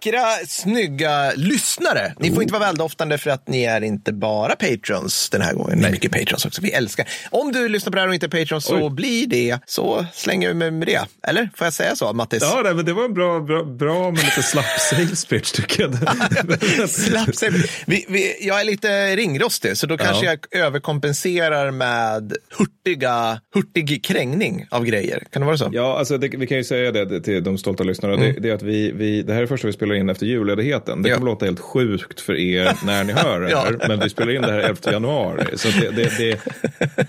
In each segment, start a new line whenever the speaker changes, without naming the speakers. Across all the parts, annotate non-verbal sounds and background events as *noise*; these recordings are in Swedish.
vackra, snygga lyssnare. Ni får inte vara väldoftande för att ni är inte bara patrons den här gången. Ni är mycket patrons också. Vi älskar. Om du lyssnar på det här och inte är patron så
Oj.
bli det. Så slänger vi mig med det. Eller får jag säga så, Mattis?
Ja, nej, men det var en bra, bra, bra men lite slapp *laughs* sales pitch tycker jag. *laughs*
Slapp. Vi, vi, jag är lite ringrostig, så då kanske jag överkompenserar med hurtiga, hurtig krängning av grejer. Kan det vara så?
Ja, alltså det, vi kan ju säga det till de stolta lyssnarna. Det, det är att vi, vi, det här är första vi spelar in efter julledigheten. Det
Ja.
kommer låta helt sjukt för er när ni hör det *laughs* här.
Ja.
Men vi spelar in det här 11 januari. Så det, det, det,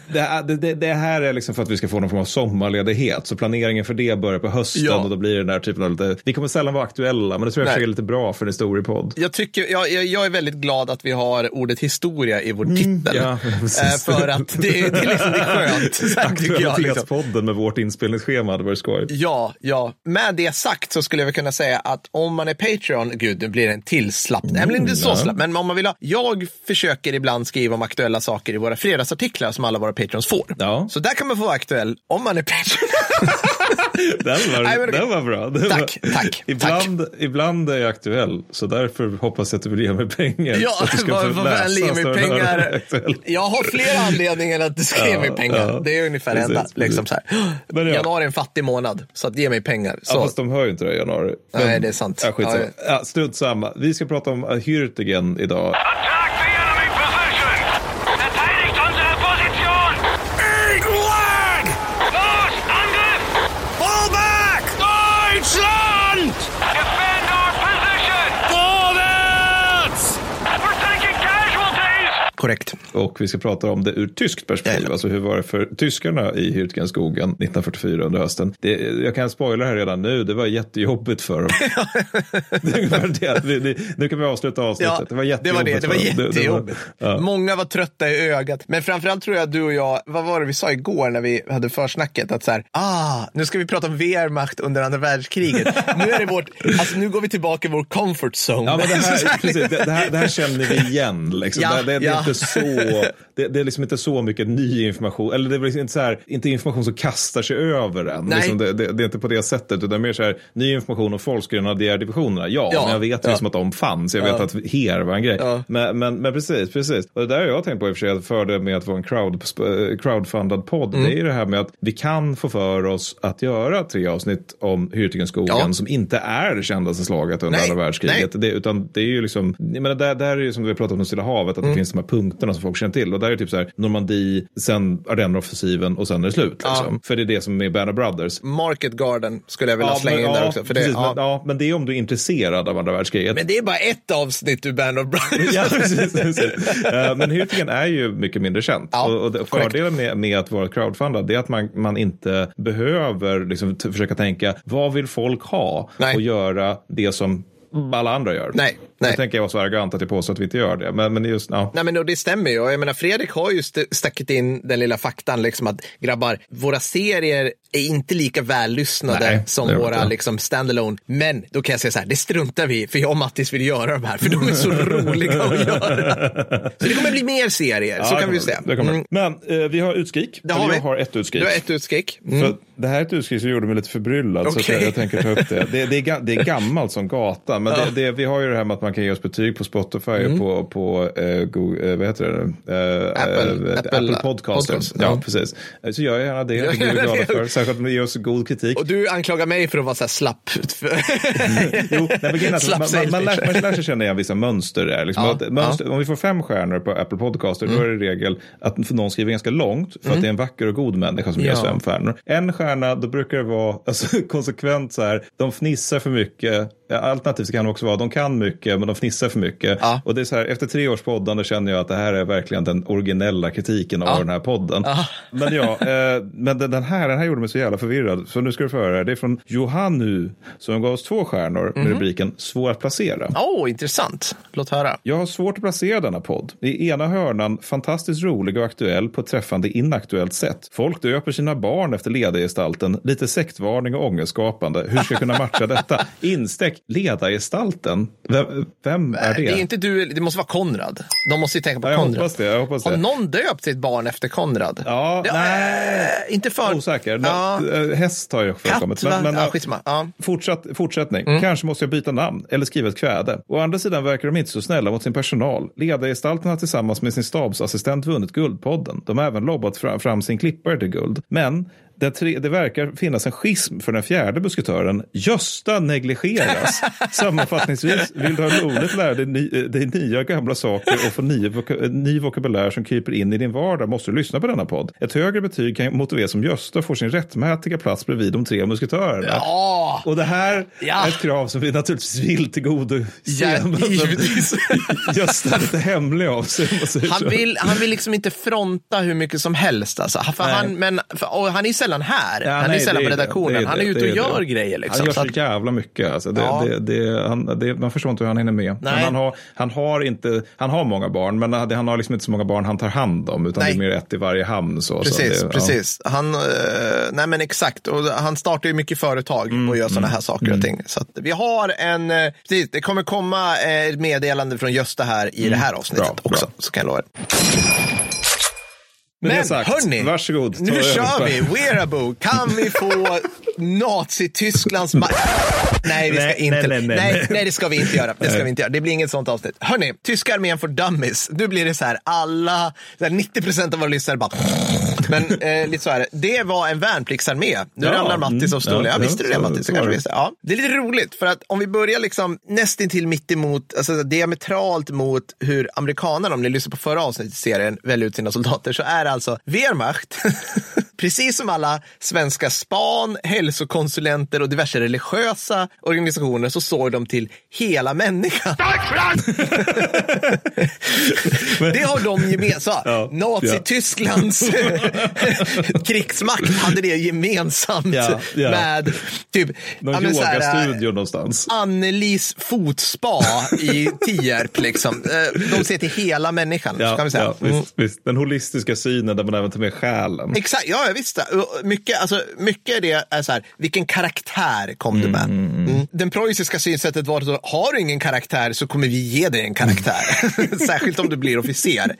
det, är- det, det, det här är liksom för att vi ska få någon form av sommarledighet. Så planeringen för det börjar på hösten
Ja.
och då blir det den här typen av lite... Vi kommer sällan vara aktuella, men det tror jag
Nej.
är lite bra för en historiepodd.
Jag, tycker, jag, jag, är väldigt glad att vi har ordet historia i vår titel.
ja, precis.
Eh, för att det, det, är liksom, det är skönt. liksom.
Aktualitetspodden med vårt inspelningsschema hade varit skoj.
Ja, ja. Med det sagt så skulle jag kunna säga att om man är Patreon, gud nu blir det en till slapp. Nej, men inte så
ja.
slapp, men om man vill ha. Jag försöker ibland skriva om aktuella saker i våra fredagsartiklar som alla våra Patreons får.
Ja.
Så där kan man få vara aktuell om man är Patreon. *laughs*
Den var,
Nej, men-
den var bra. Den
Tack,
var,
tack,
Ibland, ibland är jag aktuell, så därför hoppas jag att du vill ge mig pengar.
Ja,
så att du ska få läsa
ge mig pengar. Jag har flera anledningar att du ska ge mig pengar.
ja.
Det är ungefär
Precis,
enda. Liksom så här.
Men ja.
Januari är en fattig månad, så att ge mig pengar. Så.
Ja, fast de hör ju inte det i januari.
Nej, det är sant.
Ja.
Ja,
strunt samma. Vi ska prata om Hürtigen idag.
Korrekt.
Och vi ska prata om det ur tyskt perspektiv.
Jajamän.
Alltså hur var det för tyskarna i Hürtgenskogen 1944 under hösten. Det, jag kan spoila här redan nu. Det var jättejobbigt för dem. *laughs* det det. Vi- Nu kan vi avsluta avsnittet. det var
det
jättejobbigt.
var det. Det var.
Det- det var-
jättejobbigt.
ja.
Många var trötta i ögat. Men framförallt tror jag att du och jag, vad var det vi sa igår när vi hade försnacket? Att så här, ah, nu ska vi prata om Wehrmacht under andra världskriget. *laughs* nu är det vårt, alltså nu går vi tillbaka i vår comfort zone.
Ja, men det, här, *laughs* precis, det, det, här, det här känner vi igen. Liksom.
Ja,
det, det, det, är
ja.
Inte så, det, det är liksom inte så mycket ny information. Eller det är väl inte, så här, inte information som kastar sig över en. Liksom det, det, det är inte på det sättet. Utan mer så här, ny information om folkgrenadjärdivisionerna. Ja,
Ja,
men jag vet ju
ja.
som att de fanns. Jag vet
Ja.
att HER var en grej.
Ja.
Men, men, men precis, precis. Och det där har jag tänkt på i och för sig, att för det med att vara en crowd, crowdfundad podd.
Mm.
Det är ju det här med att vi kan få för oss att göra tre avsnitt om Hürtigenskogen
Ja.
som inte är det kändaste slaget under
Nej,
andra världskriget. Det, utan det är ju liksom, jag menar, där, där är ju som vi har pratat om Stilla havet, att
Mm.
det finns de här punkterna som folk känner till. Och där är det typ så här, Normandie, sen Ardenneroffensiven och sen är det slut. Liksom. För det är det som är Band of Brothers.
Market Garden skulle jag vilja
Ja,
slänga
men-
in där
ja,
också. För det,
precis,
ja.
Men, ja, men det är om du är intresserad av andra världskriget.
Men det är bara ett avsnitt ur Band of Brothers.
Ja, precis. precis. Eh, Men Hürtigen är ju mycket mindre känt.
Ja,
och och det, fördelen med, med att vara crowdfundad det är att man, man inte behöver liksom, försöka tänka vad vill folk ha
Nej.
och göra det som alla andra gör.
Nej, nej.
Jag tänker jag vara så arrogant att jag påstår att vi inte gör det. Men, men just, ja.
Nej men och det stämmer ju. Jag menar, Fredrik har ju st- stackit in den lilla faktan liksom att grabbar, våra serier är inte lika vällyssnade
Nej,
som våra liksom standalone. Men då kan jag säga så här, det struntar vi för jag och Mattis vill göra de här, för de är så *laughs* roliga att göra. Så det kommer bli mer serier, så
Ja,
kan vi säga. Mm,
Men eh, vi har utskrik.
det har vi.
jag har ett utskrik.
Du har ett utskick. Mm.
Det här är ett utskrift som gjorde mig lite förbryllad. Så att
Okej.
jag, jag tänker ta upp det. Det, det, är, det är gammalt som Men
Ja.
det, det, vi har ju det här med att man kan ge oss betyg på Spotify och på, på eh, Google, eh, vad heter det nu? Eh,
Apple-
eh,
Apple
Apple Podcaster.
Podcast,
Ja,
ja.
precis. Eh, Så gör jag gärna det.
Gör
Det vi glada
det.
för. Särskilt om ni ger oss god kritik.
Och du anklagar mig för att vara så här slapp. *laughs*
Jo, nej, men
Slapp
man, man, man, lär, man lär sig känna igen vissa mönster. Där, liksom.
Ja,
Att mönster Om vi får fem stjärnor på Apple Podcaster då är det regel att någon skriver ganska långt för att det är en vacker och god människa som ger oss fem stjärnor. En stjärna, då brukar det vara alltså, *laughs* konsekvent så här, de fnissar för mycket. Alternativt kan det också vara, de kan mycket men de fnissar för mycket.
Ja.
Och det är så här, efter tre års poddande känner jag att det här är verkligen den originella kritiken av
Ja.
den här podden.
Ja.
Men ja, eh, men den, här, den här gjorde mig så jävla förvirrad. Så nu ska du få höra. Det är från Johannu som gav oss två stjärnor med rubriken Svår att placera.
Åh, oh, intressant. Låt höra.
Jag har svårt att placera denna podd. I ena hörnan fantastiskt rolig och aktuell på ett träffande inaktuellt sätt. Folk döper sina barn efter ledargestalten. Lite sektvarning och ångestskapande. Hur ska jag kunna matcha detta? *laughs* Instäck ledargestalten, vem, vem är det?
Det är inte du, det måste vara Konrad. De måste ju tänka på
Ja, jag
Konrad.
hoppas det. Jag hoppas
Har
det.
någon döpt sitt barn efter Konrad?
Ja,
Ja,
nej.
äh, inte för...
Osäker.
Ja.
Eh, Häst har ju förekommit. Men, men,
ja, skitsamma. Ja.
Fortsatt, fortsättning.
Mm.
Kanske måste jag byta namn eller skriva ett kväde. Å andra sidan verkar de inte så snälla mot sin personal. Ledargestalten har tillsammans med sin stabsassistent vunnit Guldpodden. De har även lobbat fram, fram sin klippare till guld. Men det, tre, det verkar finnas en schism för den fjärde musketören. Gösta negligeras. *laughs* Sammanfattningsvis, vill du ha roligt lära dig, ny, eh, dig nya gamla saker och få ny, voka, ny vokabulär som kryper in i din vardag måste du lyssna på denna podd. Ett högre betyg kan motiveras som Gösta får sin rättmätiga plats bredvid de tre musketörerna.
Ja,
Och det här
Ja.
är ett krav som vi naturligtvis vill tillgodose.
Ja. *laughs*
Gösta är lite hemlig av sig. om
han vill, han vill liksom inte fronta hur mycket som helst. Alltså. Han, men, för, han är sällan här.
Ja,
han är
nej,
sällan
det
på
det,
redaktionen.
det
han är
det,
ute
det
och gör
det.
grejer. Liksom.
Han gör
Så
så
att-
jävla mycket. Alltså det,
Ja.
det, det, han, det, man förstår inte hur han hinner med. Han, har, han, har inte, han har många barn, men han har liksom inte så många barn han tar hand om. Utan
Nej.
det är mer ett i varje hamn. Så,
Precis,
så det,
precis. Han, eh, nej men exakt. Och han startar ju mycket företag
Mm,
och gör sådana här saker och ting. Så vi har en, eh, precis, det kommer komma eh, ett meddelande från Gösta här i det här avsnittet
Mm. Bra,
också.
bra.
Så kan jag lova er.
Men,
Men
sagt,
hörni,
varsågod.
nu kör vi. Wearable. Kan vi få Nazi-Tysklands... ma- *laughs* Nej, vi ska
Nej,
inte.
nej, nej, nej.
nej, det ska vi inte göra. Det ska vi inte göra. Det blir inget sånt avsnitt. Hörni, tyska armén för dummies. Nu blir det så här, alla, så här 90 procent av våra lyssnare bara... Men eh, lite så här, det var en värnpliktsarmé. Nu
Ja,
ramlar Mattis
mm,
av stolen.
ja,
Ja, visste du det
så-
Mattis?
så var det.
Ja, det är lite roligt, för att om vi börjar liksom nästintill mitt emot, alltså diametralt mot hur amerikanerna, om ni lyssnar på förra avsnittet i serien, väljer ut sina soldater, så är det alltså Wehrmacht, *laughs* precis som alla svenska span, hälsokonsulenter och diverse religiösa organisationer, så såg de till hela människan. *laughs* Det har de gemensamt.
Ja,
Nazi-Tysklands *laughs* krigsmakt hade det gemensamt
Ja, ja.
med typ
Någon
ja,
yogastudio någonstans.
Annelis fotspa i *laughs* Tierp. Liksom. Eh, De ser till hela människan. så kan vi säga.
ja,
Mm.
visst, visst. Den holistiska synen där man även tar med själen.
Exakt, ja. Och Mycket, alltså, mycket av det är så här, vilken karaktär kom du med? Mm. Den preussiska synsättet var så, har du ingen karaktär så kommer vi ge dig en karaktär. *laughs* Särskilt om du blir officer.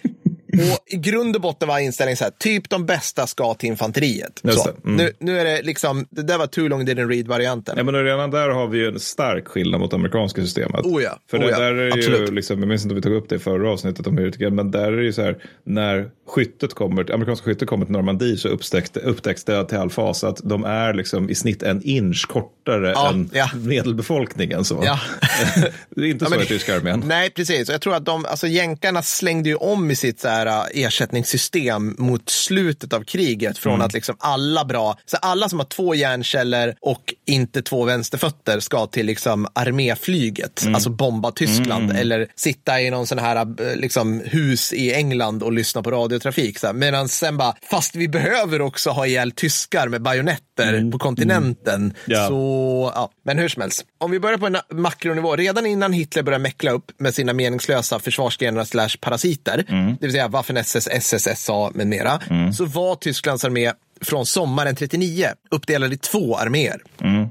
Och i grund och botten var inställningen så här, typ de bästa ska till infanteriet.
Mm.
Nu, nu är det liksom, det där var too long didn't read-varianten.
Ja, men redan där har vi ju en stark skillnad mot amerikanska systemet.
Oh ja,
För
oh
det
ja,
där är ju,
absolut.
liksom, jag minns inte om vi tog upp det i förra avsnittet om hur men där är det ju så här, när skyttet kommer, amerikanska skyttet kommer till Normandie så upptäcks det, till all fas att de är liksom i snitt en inch kortare
Ja,
än
ja.
medelbefolkningen. Så.
Ja. *laughs*
det är inte så i tyska armén.
Nej, precis. Och jag tror att de, alltså jänkarna slängde ju om i sitt så här, äh, ersättningssystem mot slutet av kriget från
Mm.
att liksom alla bra, så alla som har två hjärnceller och inte två vänsterfötter ska till liksom arméflyget,
Mm.
alltså bomba Tyskland eller sitta i någon sån här äh, liksom, hus i England och lyssna på radiotrafik. Här. Medan sen bara, fast vi behöver också ha ihjäl tyskar med bajonetter på kontinenten.
Mm. Ja.
Så, ja. Men hur som helst, om vi börjar på en makronivå, redan innan Hitler började meckla upp med sina meningslösa försvarsgrenar slash parasiter, det vill säga Waffen-SS, SSSA med mera, så var Tysklands armé från sommaren 39 uppdelad i två arméer.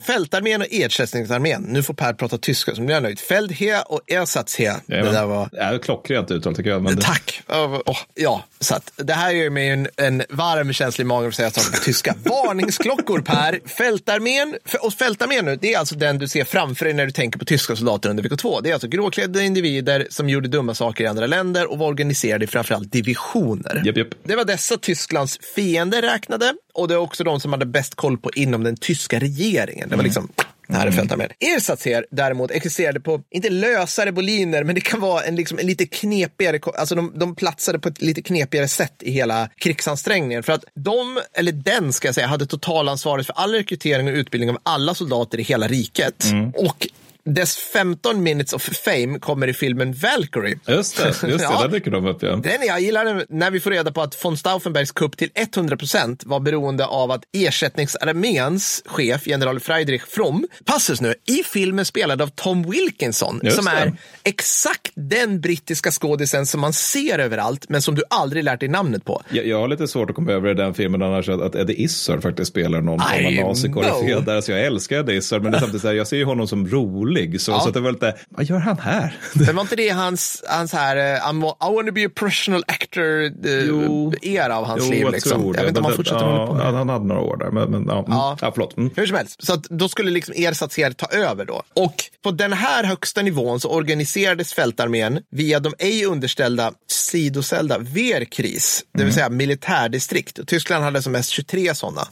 Fältarmén och ersättningsarmén. Nu får Per prata tyska som jag är nöjd. Feldheer och Ersatzheer. Det där var...
Ja, klockrent uttal tycker jag. Men det,
Tack! Åh, ja, så att det här gör mig en, en varm känsla i magen för att säga saker på tyska. *laughs* Varningsklockor Per. Fältarmén, och fältarmén nu, det är alltså den du ser framför dig när du tänker på tyska soldater under VK2. Det är alltså gråklädda individer som gjorde dumma saker i andra länder och var organiserade i framförallt divisioner.
Japp, japp.
Det var dessa Tysklands fiender räknade och det är också de som hade bäst koll på inom den tyska regeringen. Det var liksom det här är fältarmén. Ersatser däremot existerade på, inte lösare boliner, men det kan vara en, liksom, en lite knepigare, alltså de, de platsade på ett lite knepigare sätt i hela krigsansträngningen. För att de, eller den ska jag säga, hade totalansvaret för all rekrytering och utbildning av alla soldater i hela riket. Och dess 15 minutes of fame kommer i filmen Valkyrie.
Just det, just det *laughs*
Ja.
där dyker de upp igen.
Den jag gillar när vi får reda på att von Stauffenbergs kupp till 100% var beroende av att ersättningsarméns chef, general Friedrich Fromm, passus nu, i filmen spelad av Tom Wilkinson,
Just
som
det.
är exakt den brittiska skådisen som man ser överallt, men som du aldrig lärt dig namnet på.
Jag, jag har lite svårt att komma över i den filmen annars att, att Eddie Izzard faktiskt spelar någon form av nazikorifé där. Så jag älskar Eddie Izzard men det är samtidigt så här, jag ser ju honom som rolig rolig. Så,
Ja.
så att det var lite, vad gör han här? *laughs*
Men var inte det hans, hans här, eh, I want to be a professional actor
Jo.
eh, era av hans
Jo,
liv?
jag
Liksom. Jag vet inte om han fortsätter
ja,
hålla på med det.
Han hade några år där, men, men ja. Mm.
Ja.
ja. förlåt. Mm.
Hur som helst, så att då skulle liksom ersatser ta över då. Och på den här högsta nivån så organiserades fältarmén via de ej underställda sidoställda Wehrkris, det vill säga militärdistrikt. Tyskland hade som mest 23 sådana.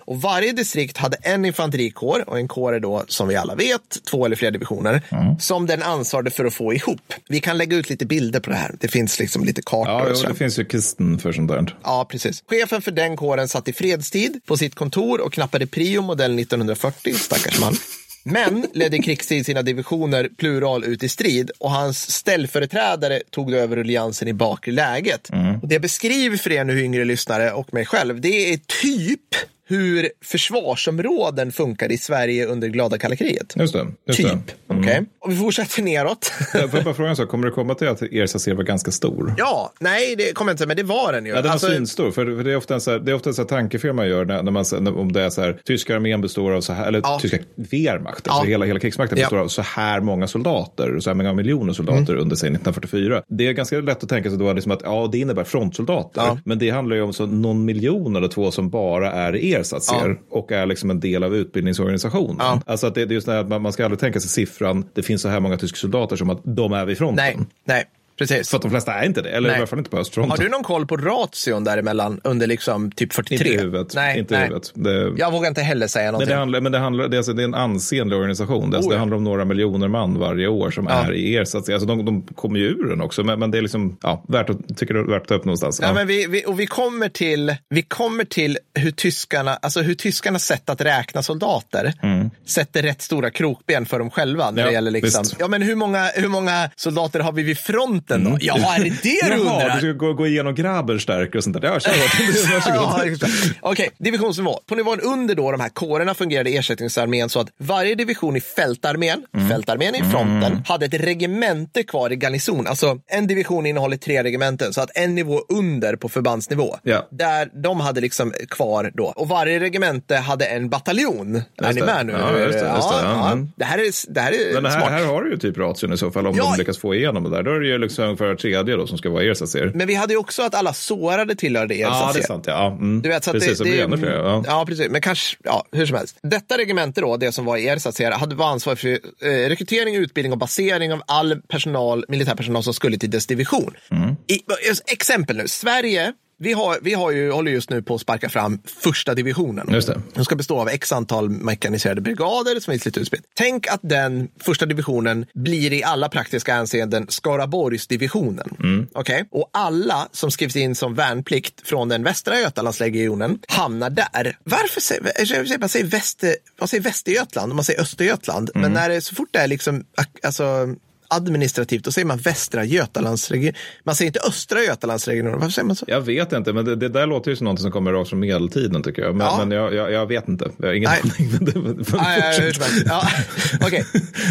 Och varje distrikt hade en infanterikår och en kår är då, som vi alla vet, två eller fler divisioner, som den ansvarade för att få ihop. Vi kan lägga ut lite bilder på det här. Det finns liksom lite kartor
Ja,
och
jo, det finns ju kristen för sånt där.
Ja, precis. Chefen för den kåren satt i fredstid på sitt kontor och knappade prio modell 1940, stackars man. Men ledde i krigstid sina divisioner plural ut i strid och hans ställföreträdare tog över rulliansen i bakre läget. Och det jag beskriver för er nu yngre lyssnare och mig själv, det är typ hur försvarsområden funkade i Sverige under glada kalla kriget.
Just det. Just
Typ.
det.
Okej. Och vi fortsätter neråt.
Får jag bara fråga en sak, kommer det komma till att er var ganska stor? *laughs*
ja, nej, det kommer inte, men det var den ju.
Ja, den var
Alltså-
svinstor. För, det är ofta en, så här, det är ofta en så här tankefel man gör när, när man, när, om det är så här, tyska armén består av så här, eller
Ja.
tyska Wehrmacht, alltså
Ja.
hela, hela krigsmakten
Ja.
består av så här många soldater, så här många miljoner soldater under sig 1944. Det är ganska lätt att tänka sig då liksom att ja, det innebär frontsoldater.
Ja.
Men det handlar ju om så någon miljon eller två som bara är ersatser och är liksom en del av utbildningsorganisationen.
Ja.
Alltså att det, det är just det här att man, man ska aldrig tänka sig siffran, det finns så här många tyska soldater som att de är vid fronten.
Nej, nej, precis.
För att de flesta är inte det, eller
Nej.
i alla fall inte på östfronten.
Har du någon koll på ration däremellan under liksom typ 43?
Inte i huvudet.
Nej,
inte
nej.
huvudet. Det,
Jag vågar inte heller säga
men
någonting.
det, handlar, men det, handlar, det, är alltså, det är en ansenlig organisation. Det, alltså,
Oh,
det handlar om några miljoner man varje år som
Ja.
är i er. Så att, alltså, de, de kommer ju ur den också, men, men det är liksom, ja, värt att, tycker det är värt att ta upp någonstans.
Ja,
Ja.
men vi, vi, och vi kommer till, vi kommer till hur tyskarna, alltså hur tyskarnas sätt att räkna soldater sätter rätt stora krokben för dem själva. När
Ja,
det gäller liksom,
visst.
ja, men hur många, hur många soldater har vi vid fronten då? Ja, är det det du
Jaha, du
undrar?
ska gå, gå igenom Grabenstärke och sånt där. Ja, kör. *laughs* Varsågod.
Okej, divisionsnivå. På nivån under då de här kårerna fungerade ersättningsarmén så att varje division i fältarmén,
Mm.
fältarmén i fronten, hade ett regemente kvar i garnison. Alltså en division innehåller tre regementen, så att en nivå under på förbandsnivå.
Ja.
Där de hade liksom kvar då. Och varje regemente hade en bataljon. är ni med nu?
Ja, just det, just det. Ja, mm.
Det här är, det här är
Men här,
smart.
här har du ju typ ration i så fall, om
Ja.
de lyckas få igenom det där. Då är det ju liksom ungefär tredje då som ska vara ersatser.
Men vi hade ju också att alla sårade tillhörde er. så
Ja, det är sant. Ja. Mm.
Du vet, så
Precis, det,
det,
blir ännu fler. Ja.
ja, precis. Men kanske, ja, hur som helst. Detta regemente då, det som var er, säga, hade var ansvar för eh, rekrytering, utbildning och basering av all personal, militär personal som skulle till dess division.
Mm.
I, exempel nu, Sverige, vi, har, vi har ju, håller just nu på att sparka fram första divisionen.
Just det.
Den ska bestå av x antal mekaniserade brigader som är lite utspritt. Tänk att den första divisionen blir i alla praktiska hänseenden Skaraborgsdivisionen.
Mm.
Okej? Och alla som skrivs in som värnplikt från den västra Götalandsregionen hamnar där. Varför säger, man säger, väster, man säger Västergötland och man säger Östergötland.
Mm.
Men när det, så fort det är liksom, alltså, administrativt, då säger man västra Götalandsregionen. Man säger inte östra Götalandsregionen. Varför säger man så?
Jag vet inte, men det, det där låter ju som något som kommer rakt från medeltiden tycker jag. Men,
Ja.
men jag, jag, jag vet inte. Jag har ingen aning. *laughs*
Ja, ja, ja, ja. Okej,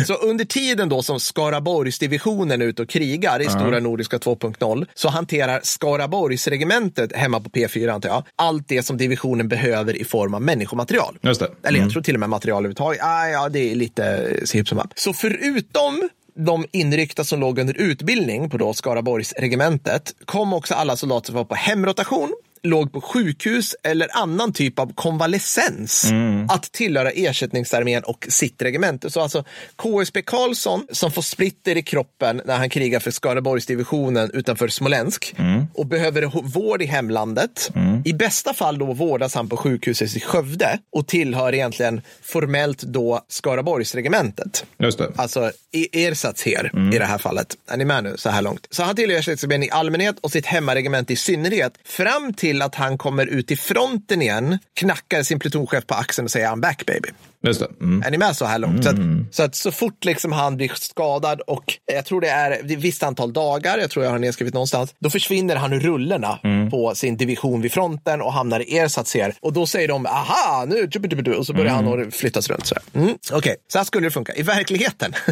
så under tiden då som Skaraborgsdivisionen är ute och krigar i Stora Nordiska 2.0 så hanterar Skaraborgsregementet hemma på P4 antar jag, allt det som divisionen behöver i form av människomaterial.
Just det.
Eller jag
Mm.
tror till och med material överhuvudtaget. Ah, ja, det är lite hipp som happ. Så förutom de inryckta som låg under utbildning på då Skaraborgsregementet kom också alla soldater som var på hemrotation låg på sjukhus eller annan typ av konvalescens att tillhöra ersättningsarmén och sitt regemente. Så alltså KSB Karlsson som får splitter i kroppen när han krigar för Skaraborgsdivisionen utanför Smolensk och behöver vård i hemlandet. I bästa fall då vårdas han på sjukhuset i Skövde och tillhör egentligen formellt då Skaraborgsregementet.
Just det.
Alltså i ersatz här i det här fallet. Är ni med nu så här långt? Så han tillhör ersättningsarmén i allmänhet och sitt hemmaregemente i synnerhet. Fram till att han kommer ut i fronten igen, knackar sin plutonchef på axeln och säger I'm back baby.
Just det. Mm.
Är ni med så här långt? Så, att, så att så fort liksom han blir skadad och jag tror det är ett visst antal dagar, jag tror jag har nedskrivet någonstans, då försvinner han ur rullorna på sin division vid fronten och hamnar i ersatz här. Och då säger de, aha, nu, tjubidubidu", och så börjar han att flyttas runt. Så här. Mm. Okej, så här skulle det funka. I verkligheten *laughs*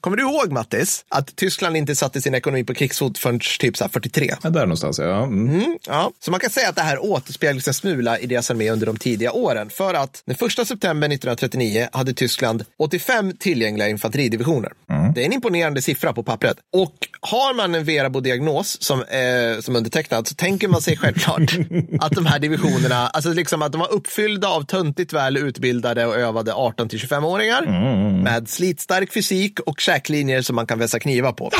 Kommer du ihåg Mattis, att Tyskland inte satte sin ekonomi på krigsfot förrän typ så här 43?
Ja, där någonstans, ja. Mm.
Mm, ja. Så man kan säga att det här återspeglas en smula i deras armé under de tidiga åren. För att den 1 september 1939 hade Tyskland 85 tillgängliga infanteridivisioner. Det är en imponerande siffra på pappret. Och har man en Verabo-diagnos som, eh, som undertecknad så tänker man sig självklart *laughs* att de här divisionerna, alltså liksom att de var uppfyllda av töntigt väl utbildade och övade 18 till 25-åringar med slitstark fysik och käklinjer som man kan vässa knivar på.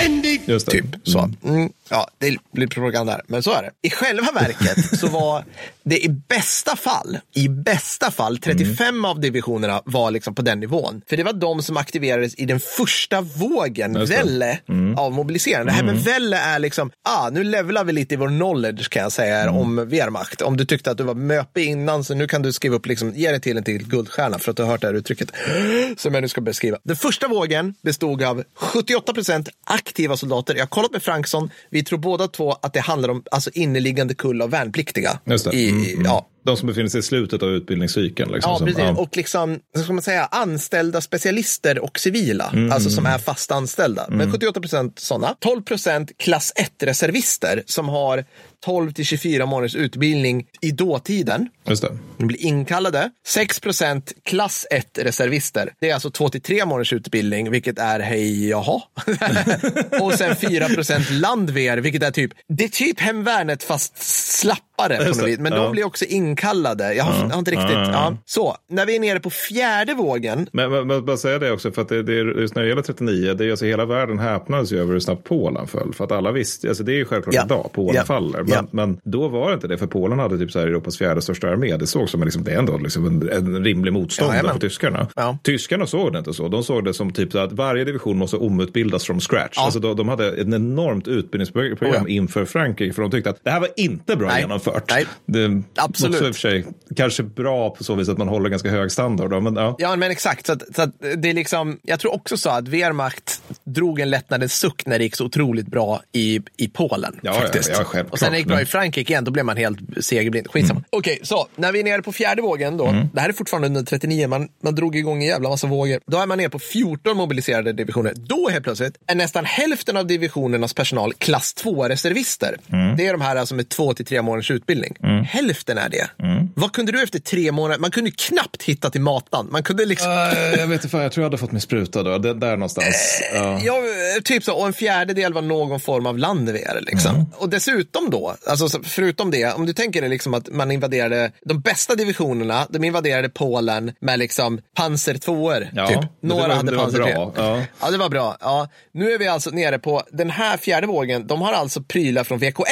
Anständig!
Just det.
Typ så. Mm, ja, det blir propaganda här, men så är det. I själva verket så var det i bästa fall, i bästa fall, 35 av divisionerna var liksom på den nivån. För det var de som aktiverades i den första vågen,
det.
välle, av mobiliserande. Det här med välle är liksom, ah, nu levlar vi lite i vår knowledge kan jag säga om Wehrmacht. Om du tyckte att du var möpig innan så nu kan du skriva upp, liksom, ge det till en till guldstjärna för att du har hört det här uttrycket. *gasps* Som jag nu ska beskriva. Den första vågen bestod av 78 procent aktiva soldater. Jag har kollat med Franksson. Vi tror båda två att det handlar om alltså, inneliggande kull av värnpliktiga. I,
Mm, mm.
Ja,
De som befinner sig i slutet av utbildningscykeln. Liksom,
Ja,
som,
precis. Och liksom, ska man säga, anställda specialister och civila,
Mm,
alltså som är fast anställda. Men 78 procent sådana. 12 procent klass 1-reservister som har 12 till 24 månaders utbildning i dåtiden.
Just det.
De blir inkallade. 6 procent klass 1-reservister. Det är alltså 2 till 3 månaders utbildning, vilket är hej, jaha. *laughs* och sen 4 procent landver, vilket är typ, det är typ hemvärnet fast slappare på något vis. Men
Ja.
de blir också inkallade. Jag har, jag har inte riktigt, ja. Så, när vi är nere på fjärde vågen,
Men, men, men bara säga det också, för att det, det, just när det gäller 39, det är alltså hela världen häpnades ju över hur snabbt Polen föll. För att alla visste, alltså det är ju självklart
Ja.
idag, Polen
Ja.
faller. Men,
Ja.
men då var det inte det, för Polen hade typ så här Europas fjärde största armé. Det såg som liksom, det är ändå liksom en, en rimlig motståndare
Jajamän.
för tyskarna.
Ja.
Tyskarna såg det inte så. De såg det som typ att varje division måste omutbildas från scratch.
Ja.
Alltså de, de hade ett enormt utbildningsprogram
Oh ja.
inför Frankrike, för de tyckte att det här var inte bra
Nej.
Genomfört.
Nej.
Det,
Absolut.
Också i och för sig kanske bra på så vis att man håller ganska hög standard. då, Men, ja.
Ja, men exakt. Så att, så att det är liksom, jag tror också så att Wehrmacht drog en lättnadens suck när det gick så otroligt bra i, i Polen.
Ja,
faktiskt.
ja, ja, självklart.
och sen när det gick bra i
Men-
Frankrike igen, då blev man helt segerblind. Skitsamma. Okej, så när vi är nere på fjärde vågen då, det här är fortfarande under 39, man, man drog igång en jävla massa vågor. Då är man nere på 14 mobiliserade divisioner. Då helt plötsligt är nästan hälften av divisionernas personal klass 2-reservister. Det är de här alltså med två till tre månaders utbildning. Hälften är det. Vad kunde du efter tre månader? Man kunde knappt hitta till matan. Man kunde liksom...
Eh, jag vet inte, fan, jag tror jag hade fått mig spruta då. Det, där någonstans. Ja.
Ja, typ så. Och en fjärdedel var någon form av landver. Liksom. Och dessutom då, alltså så- förutom det, om du tänker dig liksom att man invaderade de bästa divisionerna, de invaderade Polen med liksom pansar 2
Ja,
typ.
det
Några
var-
hade
det var
pansar 3.
bra, ja.
ja, det var bra. Ja. Nu är vi alltså nere på den här fjärde vågen. De har alltså prylar från VK1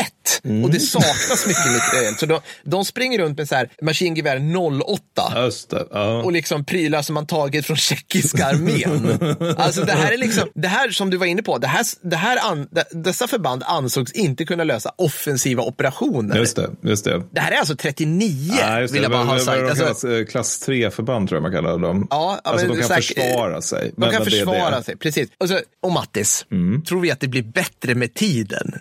Mm.
och det saknas mycket materiel. Så de, de springer runt med så här maskingevär 08
Just det. Ja.
och liksom prylar som man tagit från tjeckiska armén. *laughs* alltså det här är liksom, det här som du var inne på, det här, det här an, dessa förband ansågs inte kunna lösa offensiva operationer.
Just det. Just det.
Det här är alltså 39,
Nej, just det.
vill jag bara ha sagt. Alltså,
eh, klass 3-förband tror jag man kallar dem.
Ja, ja,
alltså
men
de kan
säkert-
försvara sig.
de kan försvara
det.
sig, precis. Och, så, och Mattis, tror vi att det blir bättre med tiden?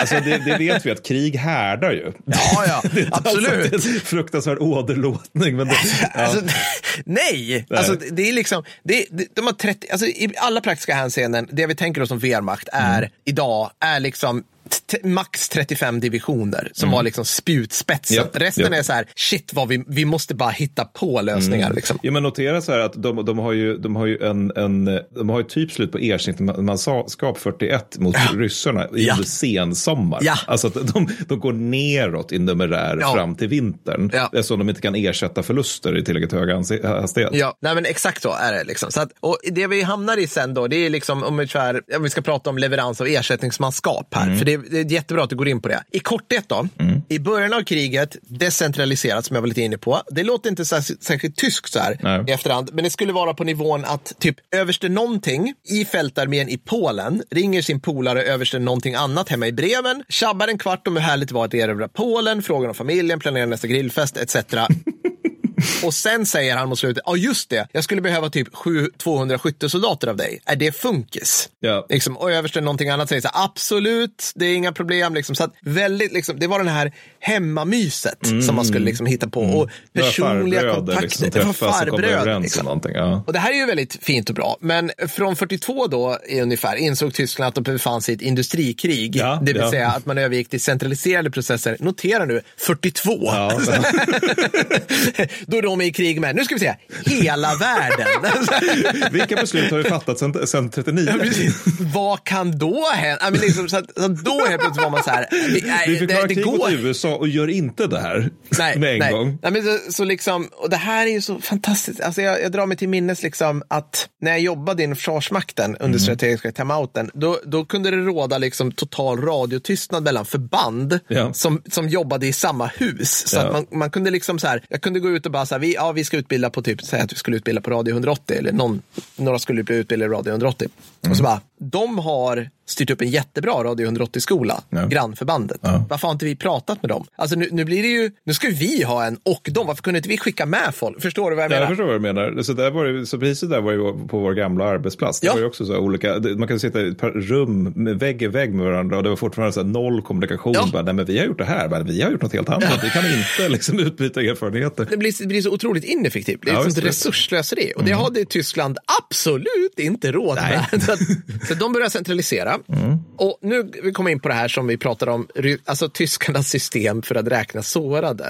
Alltså det, det vet vi att krig härdar ju.
Ja, *laughs* ja, *laughs*
alls
absolut.
en fruktansvärd åderlåtning. Men det, *laughs* ja.
Alltså, nej, alltså, det är liksom, det, de har 30, alltså, i alla praktiska hänseenden, det vi tänker oss som Wehrmacht är
Mm.
idag, är liksom max 35 divisioner som var liksom spjutspetsen.
Mm. Japp,
Resten
japp.
är så här, shit vad vi, vi måste bara hitta på lösningar.
Mm.
Liksom.
Ja, men notera så här att de, de har ju, de har ju en, en, de har ju typ slut på ersättningsmanskap 41 mot ryssarna
Ja.
under sensommar.
Ja.
Alltså att de, de går neråt i numerär
Ja.
fram till vintern.
Ja.
Eftersom de inte kan ersätta förluster i tillräckligt hög hastighet.
Ja, nej men exakt så är det. Liksom. Så att, och det vi hamnar i sen då, det är liksom om vi, kör, om vi ska prata om leverans av ersättningsmanskap här.
Mm.
För det, det är jättebra att du går in på det. I korthet då, i början av kriget, decentraliserat som jag var lite inne på. Det låter inte särskilt, särskilt tyskt så här
Nej.
i efterhand, men det skulle vara på nivån att typ överste någonting i fältarmén i Polen ringer sin polare överste någonting annat hemma i breven, tjabbar en kvart om hur härligt det var att erövra Polen, frågar om familjen, planerar nästa grillfest etc. Och sen säger han mot slutet, ja just det, jag skulle behöva typ 7, 200 skyttesoldater av dig. Är det funkis?
Ja.
Liksom, och översten någonting annat säger så här, absolut, det är inga problem. Liksom. Så att väldigt, liksom, det var den här hemmamyset som man skulle liksom hitta på. Och
Det var
personliga
farbröder
kontakter.
liksom,
det var
och överens
liksom.
om någonting. Ja.
Och det här är ju väldigt fint och bra. Men från 42 då ungefär insåg Tyskland att de befann sig i ett industrikrig.
Ja,
det vill
ja.
säga att man övergick till centraliserade processer. Notera nu, 42.
Ja. *laughs* *laughs*
då de är i krig med, nu ska vi se, hela *laughs* världen. *laughs*
Vilka beslut har vi fattat sedan, sedan 39?
Ja. Vad kan då hända? Men liksom, så att, så att då helt plötsligt var man så här, nej,
Vi förklarar
det, det
krig mot
går
USA och gör inte det här
Nej,
med en
nej.
gång.
Nej, men så, så liksom, och det här är ju så fantastiskt. Alltså jag, jag drar mig till minnes liksom att när jag jobbade inom Försvarsmakten
Mm.
under strategiska timeouten, då, då kunde det råda liksom total radiotystnad mellan förband
Ja.
som, som jobbade i samma hus. Så
Ja.
att man, man kunde liksom så här, jag kunde gå ut och bara så här, vi, ja, vi ska utbilda på typ, säg att vi skulle utbilda på radio 180 eller någon, några skulle bli utbildade i radio 180.
Mm.
Och så bara, de har styrt upp en jättebra radio 180-skola,
Ja.
grannförbandet. Varför har inte vi pratat med dem? Alltså nu, nu blir det ju, nu ska ju vi ha en och dem. Varför kunde inte vi skicka med folk? Förstår du vad jag
Ja,
menar?
jag förstår vad du menar. Så, där var det, så precis där var det på vår gamla arbetsplats. Det
Ja.
var ju också så olika, det- man kan sitta i ett par rum med vägg i vägg med varandra och det var fortfarande så noll kommunikation.
Ja.
Bara, nej, men vi har gjort det här, bara, vi har gjort något helt annat. Vi kan inte *laughs* liksom, utbyta erfarenheter.
det blir, det blir så otroligt ineffektivt. Det är
Ja,
ett
det.
resursslöseri. Och det hade Tyskland absolut inte råd med. *laughs* Så, att, så de börjar centralisera. Mm. Och nu vi kommer in på det här som vi pratade om, alltså tyskarnas system för att räkna sårade.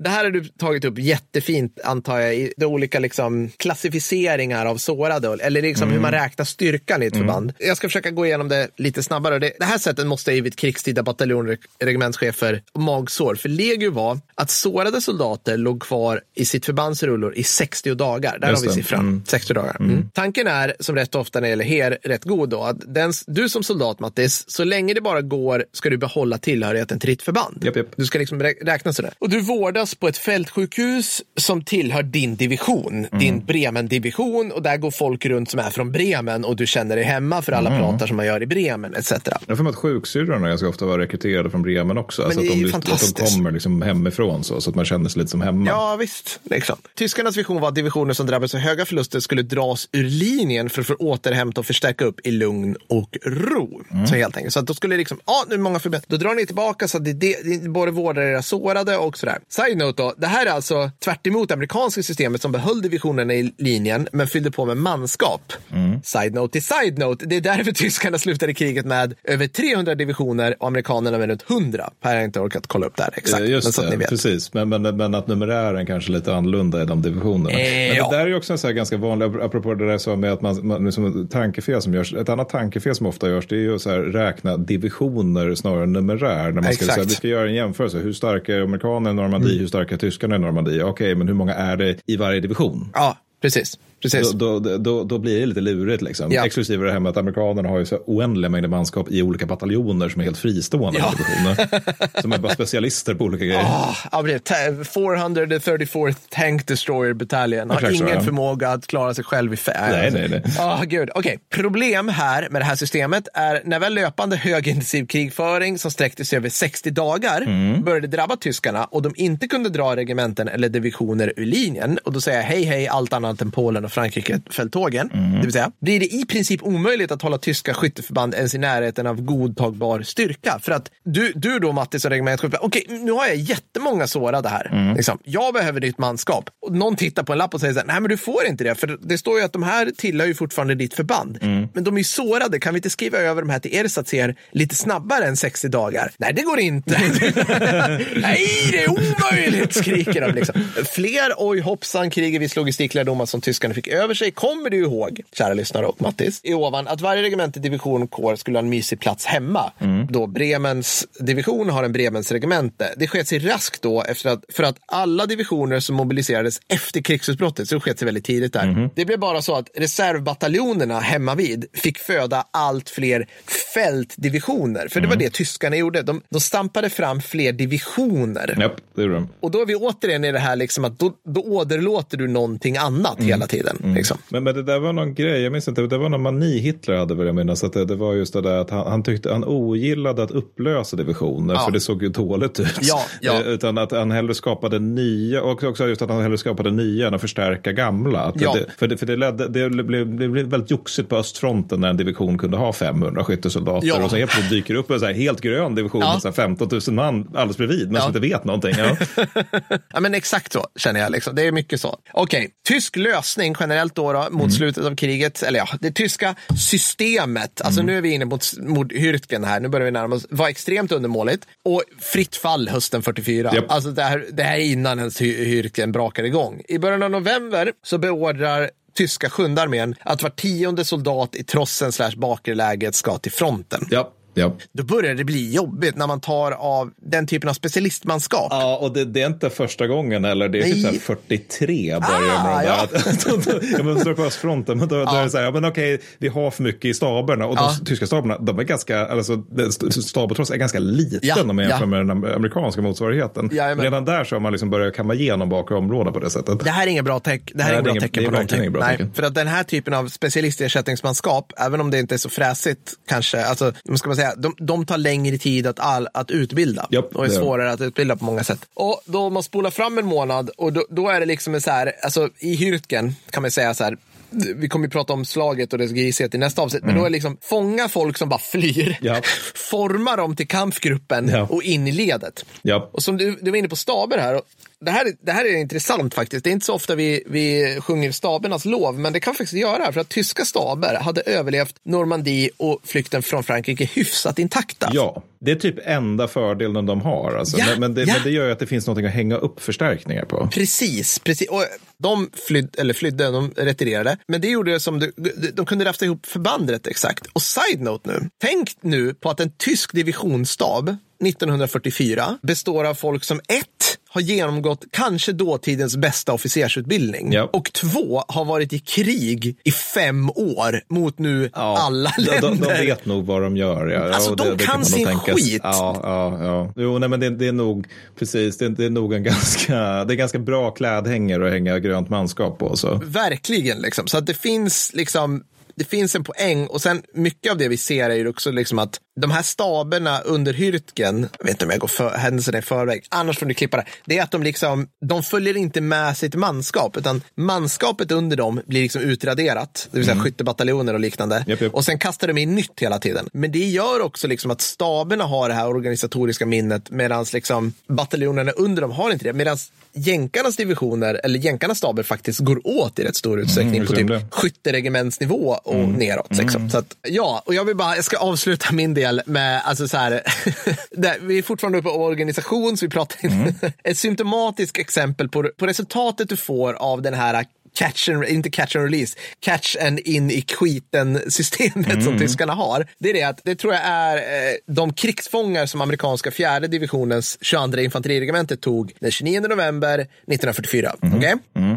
Det här har du tagit upp jättefint, antar jag, i de olika liksom, klassificeringar av sårade, eller liksom hur man räknar styrkan i ett förband. Jag ska försöka gå igenom det lite snabbare. Det, det här sättet måste ha givit krigstida bataljonregementschefer magsår. För legio var att sårade soldater låg kvar i sitt förbandsrullor i 60 dagar. Där
Just
har vi siffran.
Mm.
60 dagar. Mm. Tanken är, som rätt ofta när det gäller her, rätt god då, att den, du som soldat Mattis, så länge det bara går ska du behålla tillhörigheten till ditt förband.
Japp, japp.
Du ska liksom rä- räkna sådär. Och du vårdas på ett fältsjukhus som tillhör din division,
Mm.
din Bremen-division och där går folk runt som är från Bremen och du känner dig hemma för alla
Mm.
pratar som man gör i Bremen etc.
Jag för mig att sjuksyrrorna ganska ofta var rekryterade från Bremen också. Alltså
det
att, de, att de kommer liksom hemifrån så, så att man känner sig lite som hemma.
Ja, visst. Liksom. Tyskarnas vision var att divisioner som drabbades av höga förluster skulle dras ur linjen för att få återhämta och förstärka upp i lugn och ro. Så helt enkelt. Så att då skulle liksom, ja, nu är många förbättringar. Då drar ni tillbaka så att det, det, det både vårdar era sårade och sådär. Side note då, det här är alltså tvärt emot det amerikanska systemet som behöll divisionerna i linjen men fyllde på med manskap. Side note till side note, det är därför *laughs* tyskarna slutade kriget med över 300 divisioner och amerikanerna med runt 100. Här har jag inte orkat kolla upp det här exakt.
Just
men så att
det,
ni vet.
precis. Men, men, men att numerären kanske är lite annorlunda i de divisionerna.
Eh,
men
ja.
det där är också en så här ganska vanlig, apropå det där jag sa med att man, man liksom, tankefel som görs. Ett annat tankefel som ofta görs det är ju att så här, räkna divisioner snarare än numerär. När man ska,
Exakt.
här, vi ska göra en jämförelse. Hur starka är amerikanerna i Normandie? Hur starka är tyskarna i Normandie? Okej, men hur många är det i varje division?
Ja, precis. Precis.
Då, då, då, då blir det lite lurigt. Liksom.
Ja.
Exklusive det här med att amerikanerna har ju så oändliga mängder manskap i olika bataljoner som är helt fristående
Ja.
som är bara specialister på olika grejer.
Ah, ja, precis. Ta- 434th Tank Destroyer Battalion har
så,
ingen
ja.
förmåga att klara sig själv i färd.
Nej, nej, nej.
Ah, gud. Okej, Problem här med det här systemet är när väl löpande högintensiv krigföring som sträckte sig över 60 dagar
Mm.
började drabba tyskarna och de inte kunde dra regementen eller divisioner ur linjen och då säger jag hej hej allt annat än Polen och Frankrike-fälttågen.
Mm.
Det vill säga, blir det i princip omöjligt att hålla tyska skytteförband ens i närheten av godtagbar styrka. För att du, du då Mattis och regementschef, okej nu har jag jättemånga sårade här.
Mm.
Liksom. Jag behöver ditt manskap. Och någon tittar på en lapp och säger så här, nej men du får inte det. För det står ju att de här tillhör ju fortfarande ditt förband.
Mm.
Men de är ju sårade, kan vi inte skriva över de här till ersatser lite snabbare än 60 dagar? Nej, det går inte. *laughs* nej, det är omöjligt, skriker de. Liksom. Fler oj hoppsan krig i viss logistiklärdomar som tyskarna fick över sig kommer du ihåg, kära lyssnare och Mattis, i ovan att varje regemente, division och kår skulle ha en mysig plats hemma. Då Bremens division har en Bremens regemente. Det sket sig raskt då efter att, för att alla divisioner som mobiliserades efter krigsutbrottet, så det sket sig väldigt tidigt där. Det blev bara så att reservbataljonerna hemma vid fick föda allt fler fältdivisioner. För det var det tyskarna gjorde. De, de stampade fram fler divisioner.
Japp, det gjorde de.
Och då är vi återigen i det här liksom att då, då åderlåter du någonting annat. annat hela tiden. Liksom.
Men, men det där var någon grej, jag minns inte, det var någon mani Hitler hade vill jag minnas. Att det, det var just det där att han, han tyckte, han ogillade att upplösa divisioner
Ja.
för det såg ju dåligt ut.
Ja, ja.
Eh, Utan att han hellre skapade nya, och också just att han hellre skapade nya än att förstärka gamla. Att
Ja.
det, för det, för det, ledde, det, blev, det blev väldigt joxigt på östfronten när en division kunde ha 500 skyttesoldater.
Ja.
Och så helt plötsligt dyker upp en så här helt grön division
Ja.
med så här 15 000 man alldeles bredvid, men
Ja.
som inte vet någonting. Ja. *laughs*
Ja, men exakt så känner jag. Liksom. Det är mycket så. Okej, tysk lösning generellt då, då mot slutet av kriget, eller ja, det tyska systemet, alltså nu är vi inne mot, mot Hürtgen här, nu börjar vi närma oss, var extremt undermåligt och fritt fall hösten 44.
Japp.
Alltså det här, det här är innan ens Hürtgen brakar igång. I början av november så beordrar tyska sjunde armén att var tionde soldat i trossen slash bakerläget ska till fronten.
ja. Ja.
Då börjar det bli jobbigt när man tar av den typen av specialistmanskap.
Ja, och det, det är inte första gången eller det är typ
Nej.
så här 43 börjar
Ah,
med
ja. *laughs*
ja. att, ja, men står på östfronten, men då, då är det så här, ja, men okej, vi har för mycket i staberna och
Ja.
de tyska staberna, de är ganska, alltså den st- staben trots är ganska liten
Ja,
om man jämför
ja.
med den am- amerikanska motsvarigheten.
Jajamän.
Redan där så har man liksom börjat kamma igenom bakre områden på det sättet.
Det här är inget bra, teck, det här
Nej,
är inget
är
bra
ingen-
tecken på någonting. Nej,
tecken.
för att den här typen av specialistersättningsmanskap, även om det inte är så fräsigt kanske, alltså, vad ska man säga, de, de tar längre tid att, all, att utbilda
Japp,
och är svårare att utbilda på många sätt. Och då man spolar fram en månad och då, då är det liksom en så här, alltså i Hürtgen kan man säga så här, vi kommer ju prata om slaget och dess grishet i nästa avsnitt, men då är det liksom fånga folk som bara flyr,
Mm. Ja. *laughs*
forma dem till kampgruppen
Ja.
och in i ledet.
Ja.
Och som du, du var inne på staber här. Det, här är- det här är intressant faktiskt. Det är inte så ofta vi, vi sjunger stabernas lov, men det kan vi faktiskt göra. För att tyska staber hade överlevt Normandie och flykten från Frankrike hyfsat intakta.
Ja, det är typ enda fördelen de har. Alltså.
Ja,
men, men, det,
ja.
men det gör ju att det finns någonting att hänga upp förstärkningar på.
Precis, precis. Och de flydde, eller flydde, de retirerade. Men det gjorde det som, de, de kunde rafta ihop förband rätt exakt. Och side-note nu, tänk nu på att en tysk divisionsstab 1944 består av folk som ett har genomgått kanske dåtidens bästa officersutbildning
Ja.
och två har varit i krig i fem år mot nu alla
de,
länder.
de, de vet nog vad de gör. Ja.
Alltså,
Ja,
de kan
man nog
sin
tänka.
skit.
Ja, ja, ja. Jo, nej, men det, det är nog precis. Det, det är nog en *laughs* ganska, det är ganska bra klädhängare att hänga grönt manskap på. Så.
Verkligen, liksom. så att det finns liksom det finns en poäng och sen mycket av det vi ser är ju också liksom att de här staberna under Hürtgen, jag vet inte om jag går för, händelserna i förväg, annars får ni klippa det, det är att de liksom, de följer inte med sitt manskap, utan manskapet under dem blir liksom utraderat, det vill säga skyttebataljoner och liknande.
Mm. Japp, japp.
Och sen kastar de in nytt hela tiden. Men det gör också liksom att staberna har det här organisatoriska minnet, medan liksom bataljonerna under dem har inte det. Medan jänkarnas divisioner, eller jänkarnas staber faktiskt går åt i rätt stor utsträckning
Mm,
på typ
det?
skytteregementsnivå och neråt. Liksom. Så att, ja, och jag vill bara, jag ska avsluta min del med, alltså så här, *laughs* där, vi är fortfarande uppe på organisation, så vi pratar inte, *laughs* ett symptomatiskt exempel på, på resultatet du får av den här catch and, inte catch and release, catch and in i skiten systemet som tyskarna har. Det är det att, det tror jag är eh, de krigsfångar som amerikanska fjärde divisionens 22 infanteriregementet tog den 29 november 1944. Okej?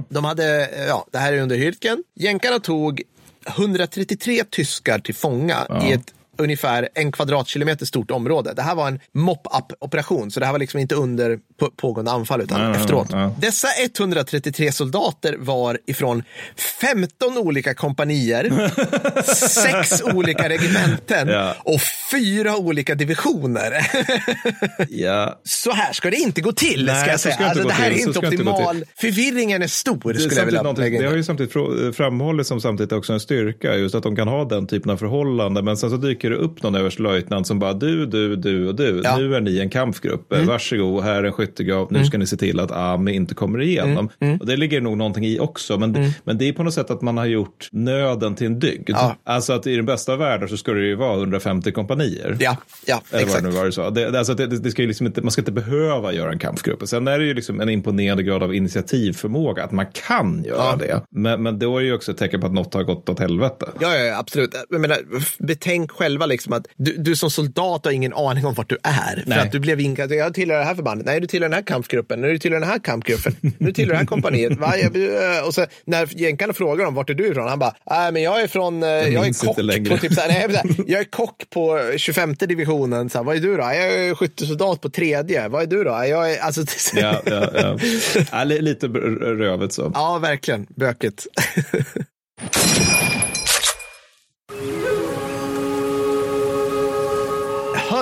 De hade, eh, ja, det här är under Hürtgen. Jänkarna tog 133 tyskar till fånga i ett ungefär en kvadratkilometer stort område. Det här var en mop-up-operation, så det här var liksom inte under på- pågående anfall, utan
Nej, nej,
efteråt.
nej, ja.
Dessa 133 soldater var ifrån 15 olika kompanier, *laughs* sex olika regementen
Ja.
och fyra olika divisioner. *laughs*
Ja.
så här ska det inte gå till,
Nej,
ska jag säga.
ska
Alltså, det här
till,
är inte
det inte
optimal. Förvirringen är stor,
Det, är
skulle jag vilja lägga in.
det har ju samtidigt framhållits som samtidigt också en styrka, just att de kan ha den typen av förhållande. Men sen så dyker det upp någon överstelöjtnant som bara du, du, du och du.
Ja. Mm.
Nu är ni en kampgrupp. Varsågod, här är en skyttegrav. Nu ska ni se till att AMI inte kommer igenom.
Mm.
Och det ligger nog någonting i också. Men, men det är på något sätt att man har gjort nöden till en dygd.
Ja.
Alltså att i den bästa av världar så skulle det ju vara 150 kompanier.
Ja, ja
Eller vad
exakt.
det nu var du sa. Det, det, alltså det, det, det ska ju liksom inte, man ska inte behöva göra en kampgrupp. Sen är det ju liksom en imponerande grad av initiativförmåga att man kan göra
Ja.
det. Men, men då är det ju också ett tecken på att något har gått åt helvete.
Ja, ja, ja, absolut. Jag menar, betänk själv själva liksom att du, du som soldat har ingen aning om vart du är.
Nej.
För att du blev inkallad, jag tillhör det här förbandet, nej du tillhör den här kampgruppen, du tillhör den här kampgruppen, nu tillhör det här kompaniet. *laughs* Va? Jag, och så när jänkarna frågar om vart är du ifrån, han bara, nej men jag är från, eh, jag, är
minns
kock på typ så här, nej, jag *laughs* är kock på 25 divisionen, så här, vad är du då? Jag är skyttesoldat på tredje, vad är du då? Jag är, alltså, *laughs*
Ja, ja, ja. ja li- lite rövet så.
ja verkligen, bökigt.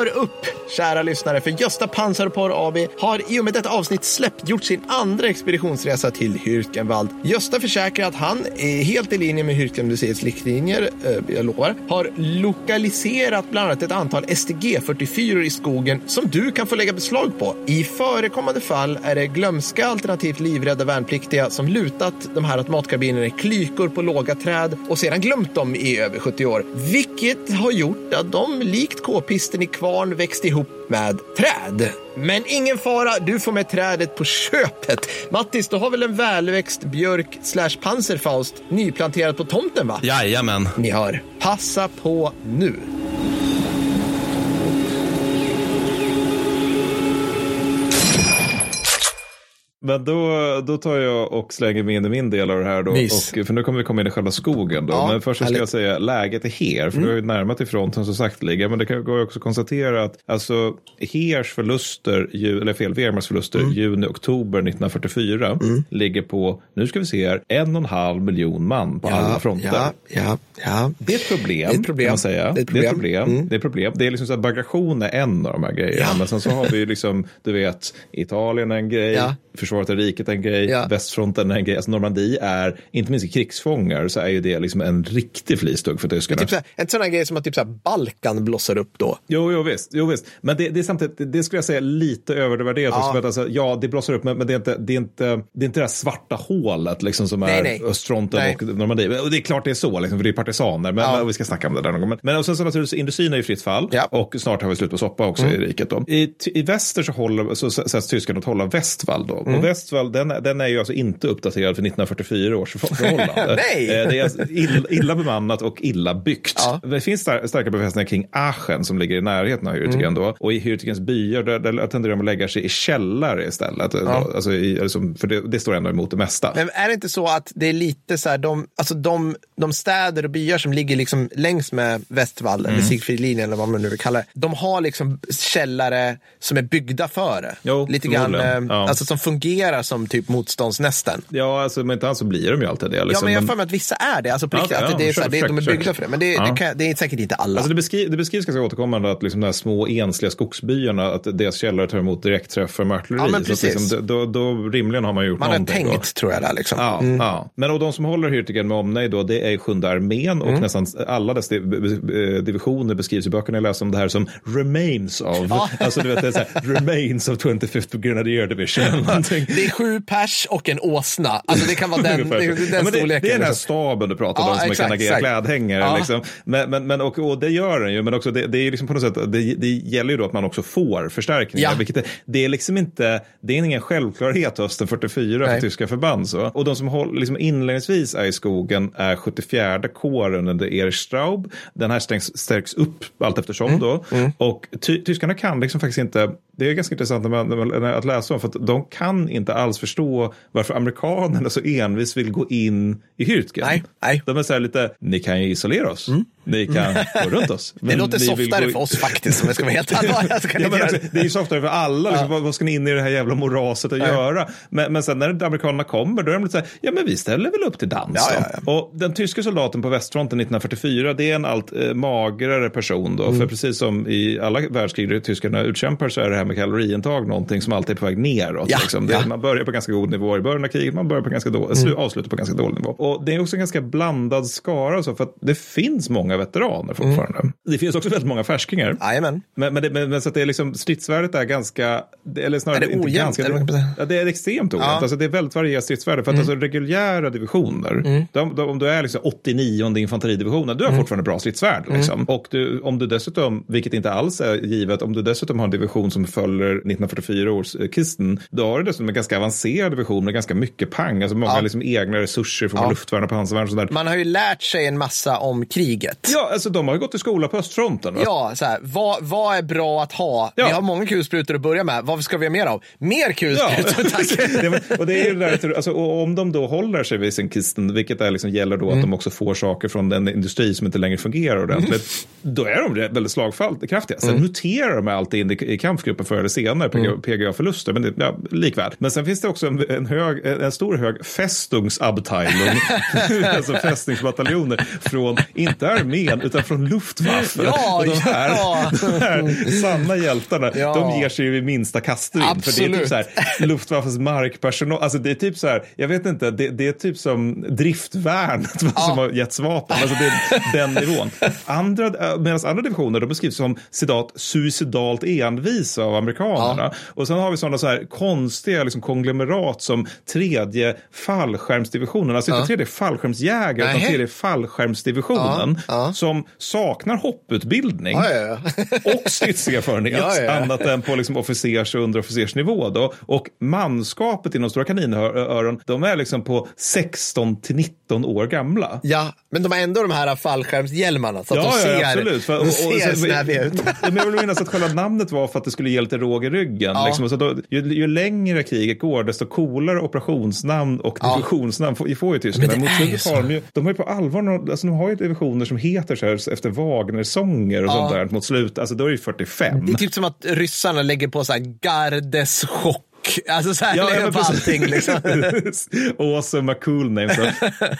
Hör upp, kära lyssnare, för Gösta Pansarporr AB har i och med detta avsnitt släppt gjort sin andra expeditionsresa till Hürkenwald. Gösta försäkrar att han, är helt i linje med Hürkenmuseets riktlinjer, eh, jag lovar, har lokaliserat bland annat ett antal STG-44 i skogen som du kan få lägga beslag på. I förekommande fall är det glömska alternativt livrädda värnpliktiga som lutat de här automatkarbinerna i klykor på låga träd och sedan glömt dem i över 70 år. Vilket har gjort att de likt k-pisten i kvarn växt ihop med träd. Men ingen fara, du får med trädet på köpet. Mattis, du har väl en välväxt björk slash panzerfaust nyplanterad på tomten va?
Jajamän.
Ni hör, passa på nu.
Men då, då tar jag och slänger mig in i min del av det här då. Och, för nu kommer vi komma in i själva skogen då.
Ja,
men först ska jag säga läget är här. För du har ju närmat dig fronten så sakteliga. Men det kan- går ju också konstatera att alltså Hers förluster, eller fel, Wehrmachts förluster juni-oktober 1944 ligger på, nu ska vi se här, en och en halv miljon man på alla fronter.
Ja, ja, ja.
Det är ett problem,
Det är ett problem.
kan man säga.
Det är ett
Det är ett
problem.
problem.
Mm.
Det är, ett problem. Det är liksom så att bagration är en av de här grejerna.
Ja.
Men sen så har vi ju liksom, du vet, Italien är en grej,
Ja.
Försvaret av riket en grej,
Ja.
västfronten en grej. Alltså Normandie är, inte minst i krigsfångar, så är ju det liksom en riktig flistugg för tyskarna.
Typ så här, en sån här grej som att typ så här Balkan blossar upp då.
Jo, jo, visst. Jo, visst. Men det, det är samtidigt, det- skulle jag säga lite övervärderat.
Ja.
att Alltså, ja, det blossar upp, men, men det, är inte, det, är inte, det är inte det här svarta hålet liksom, som
Nej,
är
nej.
östfronten
Nej.
och Normandie. Och det är klart det är så, liksom, för det är partisaner. Men,
Ja.
men vi ska snacka om det där någon gång. Men, men och sen så naturligtvis, industrin är i fritt fall.
Ja. Mm.
Och snart har vi slut på soppa också i riket. Då. I, I väster så, håller, så sätts tyskarna att hålla Westwall. Då.
Mm.
Westwall, den, den är ju alltså inte uppdaterad för 1944 års för- förhållande. *laughs*
Nej!
Eh, Det är alltså illa, illa bemannat och illa byggt.
Ja.
Det finns star starka befästningar kring Aachen som ligger i närheten av Hürtgen.
Mm.
Då. Och i Hürtgens byar där, där tenderar de att lägga sig i källare istället. Då. Alltså i, alltså, för det, det står ändå emot det mesta.
Men är det inte så att det är lite så här, de, alltså de, de städer och byar som ligger liksom längs med Västwall,
Mm.
eller Sigfridlinjen eller vad man nu vill kalla det, de har liksom källare som är byggda för det.
Jo,
lite grann, eh.
Ja.
alltså som fungerar som typ motståndsnästen.
Ja, alltså, men inte alls så blir de ju alltid det.
Ja,
Liksom.
men jag har för mig att vissa är det. Alltså på
Ja,
riktigt, att det
ja,
är så här, det, de är byggda
kör.
för det. Men det,
Ja.
det, kan, det är säkert inte alla.
Alltså det, beskri det beskrivs ganska återkommande att liksom de här små ensliga skogsbyarna, att deras källare tar emot direktträffar med artilleri.
Ja, men
att
precis.
liksom, då, då rimligen har man gjort
man har
någonting.
tänkt,
Då.
tror jag, där liksom.
Ja, ja. Men och de som håller Hürtigen med omnejd då, det är sjunde armén och nästan alla dess div divisioner beskrivs i böckerna jag läser om det här som remains of. Alltså du vet, det är så här, remains of 25th Grenadier Division. *laughs*
Det är sju pers och en åsna. Alltså det kan vara den, det,
Ja,
den
det,
storleken.
det är den här staben du pratade
Ja,
om som
exakt,
kan agera
exakt.
klädhängare.
Ja.
Liksom. Men, men, men, och, och det gör den ju, men också det, det är liksom på något sätt, det, det gäller ju då att man också får förstärkningar.
Ja.
Vilket det är liksom inte, det är ingen självklarhet hösten 44
Nej.
för tyska förband. Så. Och de som håll, liksom inledningsvis är i skogen är 74 kåren under Erich Straub. Den här stärks, stärks upp allt eftersom
Mm.
då. Och ty, tyskarna kan liksom faktiskt inte, det är ganska intressant när man, när man, att läsa om, för att de kan inte alls förstå varför amerikanerna så envis vill gå in i Hürtgen.
Nej, nej.
De är så här lite, ni kan ju isolera oss. Ni kan *laughs* gå runt oss.
Det låter softare
gå-
för oss faktiskt, om jag ska vara helt *laughs* allvarlig.
Ja, alltså,
det.
är ju softare för alla. Liksom, vad, vad ska ni in i det här jävla moraset att göra? Men, men sen när amerikanerna kommer, då är de lite så här, ja men vi ställer väl upp till dans.
Ja, ja,
Och den tyska soldaten på västfronten 1944, det är en allt eh, magrare person då.
Mm.
För precis som i alla världskrig där tyskarna utkämpar så är det här med kaloriintag någonting som alltid är på väg neråt.
Ja,
liksom. det,
ja. Mm.
Man börjar på ganska god nivå i början av kriget, man börjar på ganska då, slu, avslutar på ganska dålig nivå. Och det är också en ganska blandad skara, och så, för att det finns många veteraner fortfarande.
Mm.
Det finns också väldigt många färskingar.
Jajamän.
Men, men, det, men, men så att det är liksom, stridsvärdet är ganska, det- eller snarare
Är det
inte
ojämnt,
ganska,
säga?
ja, det är extremt ojämnt.
Ja. Mm.
Alltså, det är väldigt varierat stridsvärde. För att alltså, reguljära divisioner, de, de, om du är liksom 89 infanteridivisionen, du har
Mm.
fortfarande bra stridsvärd. Liksom. Och du, om du dessutom, vilket inte alls är givet, om du dessutom har en division som följer 1944 års eh, Kisten, då har du dessutom en ganska avancerad version med ganska mycket pang, alltså många
Ja.
liksom egna resurser från
Ja.
luftvärn och pansarvärn och sådär.
Man har ju lärt sig en massa om kriget.
Ja, alltså de har ju gått i skola på östfronten. Va?
Ja, så här, vad, vad är bra att ha?
Ja.
Vi har många kulsprutor att börja med. Vad ska vi ha mer av? Mer kulsprutor, tack! *laughs*
det, men- och det är ju det där, alltså, om de då håller sig vid sin kisten, vilket är liksom, gäller då att
Mm.
de också får saker från den industri som inte längre fungerar ordentligt, då är de väldigt slagkraftiga. Sen
Mm.
muterar de alltid in i, i kampgruppen förr eller senare, PGA, PGA-förluster, men det, ja, likväl. Men sen finns det också en, en, hög, en stor hög Festungsabteilung, *laughs* alltså fästningsbataljoner från, inte armén, utan från Luftwaffe.
Ja,
och de här,
ja.
de här sanna hjältarna,
Ja.
de ger sig ju vid minsta kastvind. För det är typ
Absolut.
så här, Luftwaffes markpersonal, alltså det är typ så här, jag vet inte, det, det är typ som driftvärnet som har getts vapen, alltså det är den nivån. Andra, medan andra divisioner, de beskrivs som citat, suicidalt envisa av amerikanerna. Och sen har vi sådana så här konstiga liksom, konglomerat som tredje fallskärmsdivisionen, alltså inte tredje fallskärmsjägare, utan tredje fallskärmsdivisionen,
Ja, ja.
som saknar hopputbildning
Ja, ja, ja. *laughs*
och stridserfarenhet,
Ja, ja.
annat än på liksom officers och underofficersnivå. Då. Och manskapet inom Stora kaninöron, de är liksom på 16 till 19 år gamla.
Ja, men de har ändå de här fallskärmshjälmarna så att de ser,
absolut. För,
de ser snäviga ut. *laughs*
Men jag vill minnas att själva namnet var för att det skulle ge lite råg i ryggen.
Ja.
Liksom, så då, ju, ju längre kriget går, desto coolare operationsnamn och
Ja.
divisionsnamn får, får ju tyskarna. Mot slutet har de, ju, de har ju på allvar, alltså, de har ju divisioner som heter så här efter Wagner-sånger och
Ja.
sånt där mot slut. Alltså då är det ju 45.
Det är typ som att ryssarna lägger på så här gardeschock. Alltså så här
Ja, men
på allting liksom. *laughs*
awesome, cool name. Så.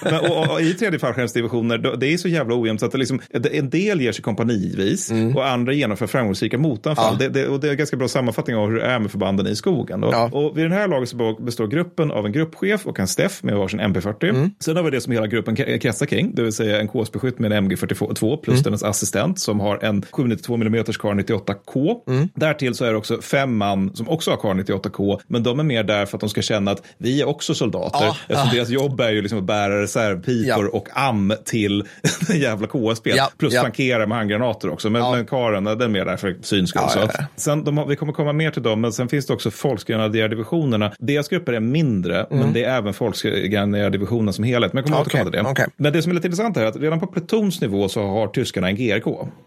Men, och, och, I tredje fallskärmsdivisioner, det är så jävla ojämnt så att det liksom, en del ger sig kompanivis och andra genomför framgångsrika motanfall.
Mm. Ja.
Det, det, och det är en ganska bra sammanfattning av hur det är med förbanden i skogen.
Ja.
Och vid den här laget så består gruppen av en gruppchef och en Steff med varsin MP40.
Mm.
Sen har vi det som hela gruppen kretsar kring, det vill säga en KSB-skytt med en MG42 plus
Mm.
dennes assistent som har en 792 mm Kar 98K.
Mm.
Därtill så är det också fem man som också har Kar 98K, men de är mer där för att de ska känna att vi är också soldater.
Ja,
Eftersom
ja.
deras jobb är ju liksom att bära reservpipor
Ja.
och am till *laughs* en jävla KSB.
Ja,
Plus
ja.
flankera med handgranater också. Men,
Ja.
men Karen, den är mer där för syns skull.
Ja.
Sen, de vi kommer komma mer till dem, men sen finns det också folkgrenadierdivisionerna. Deras grupper är mindre, men det är även folkgrenadierdivisionen som helhet. Men jag kommer
Mm. Okej,
återkomma till det.
okej.
Men det som är lite intressant här är att redan på plutonsnivå så har tyskarna en GRK.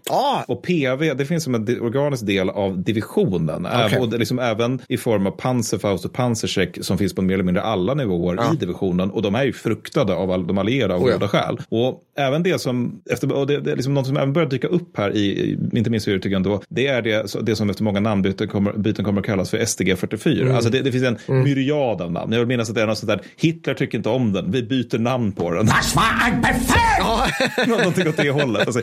Ja,
Och PV, det finns som en organisk del av divisionen. Även- Och det liksom även i form av Panzerfaust och Panzercheck som finns på mer eller mindre alla nivåer i divisionen. Och de är ju fruktade av all, de allierade av
Oh ja.
goda skäl. Och även det som, efter, och det, det är liksom något som även börjar dyka upp här i, inte minst i Yrtigen då, det är det, det som efter många namnbyten kommer, byten kommer att kallas för SDG44.
Mm.
Alltså det, det finns en myriad av namn. Jag vill minnas att det är något sånt där, Hitler tycker inte om den, vi byter namn på den. *laughs* Någonting åt det hållet. Alltså,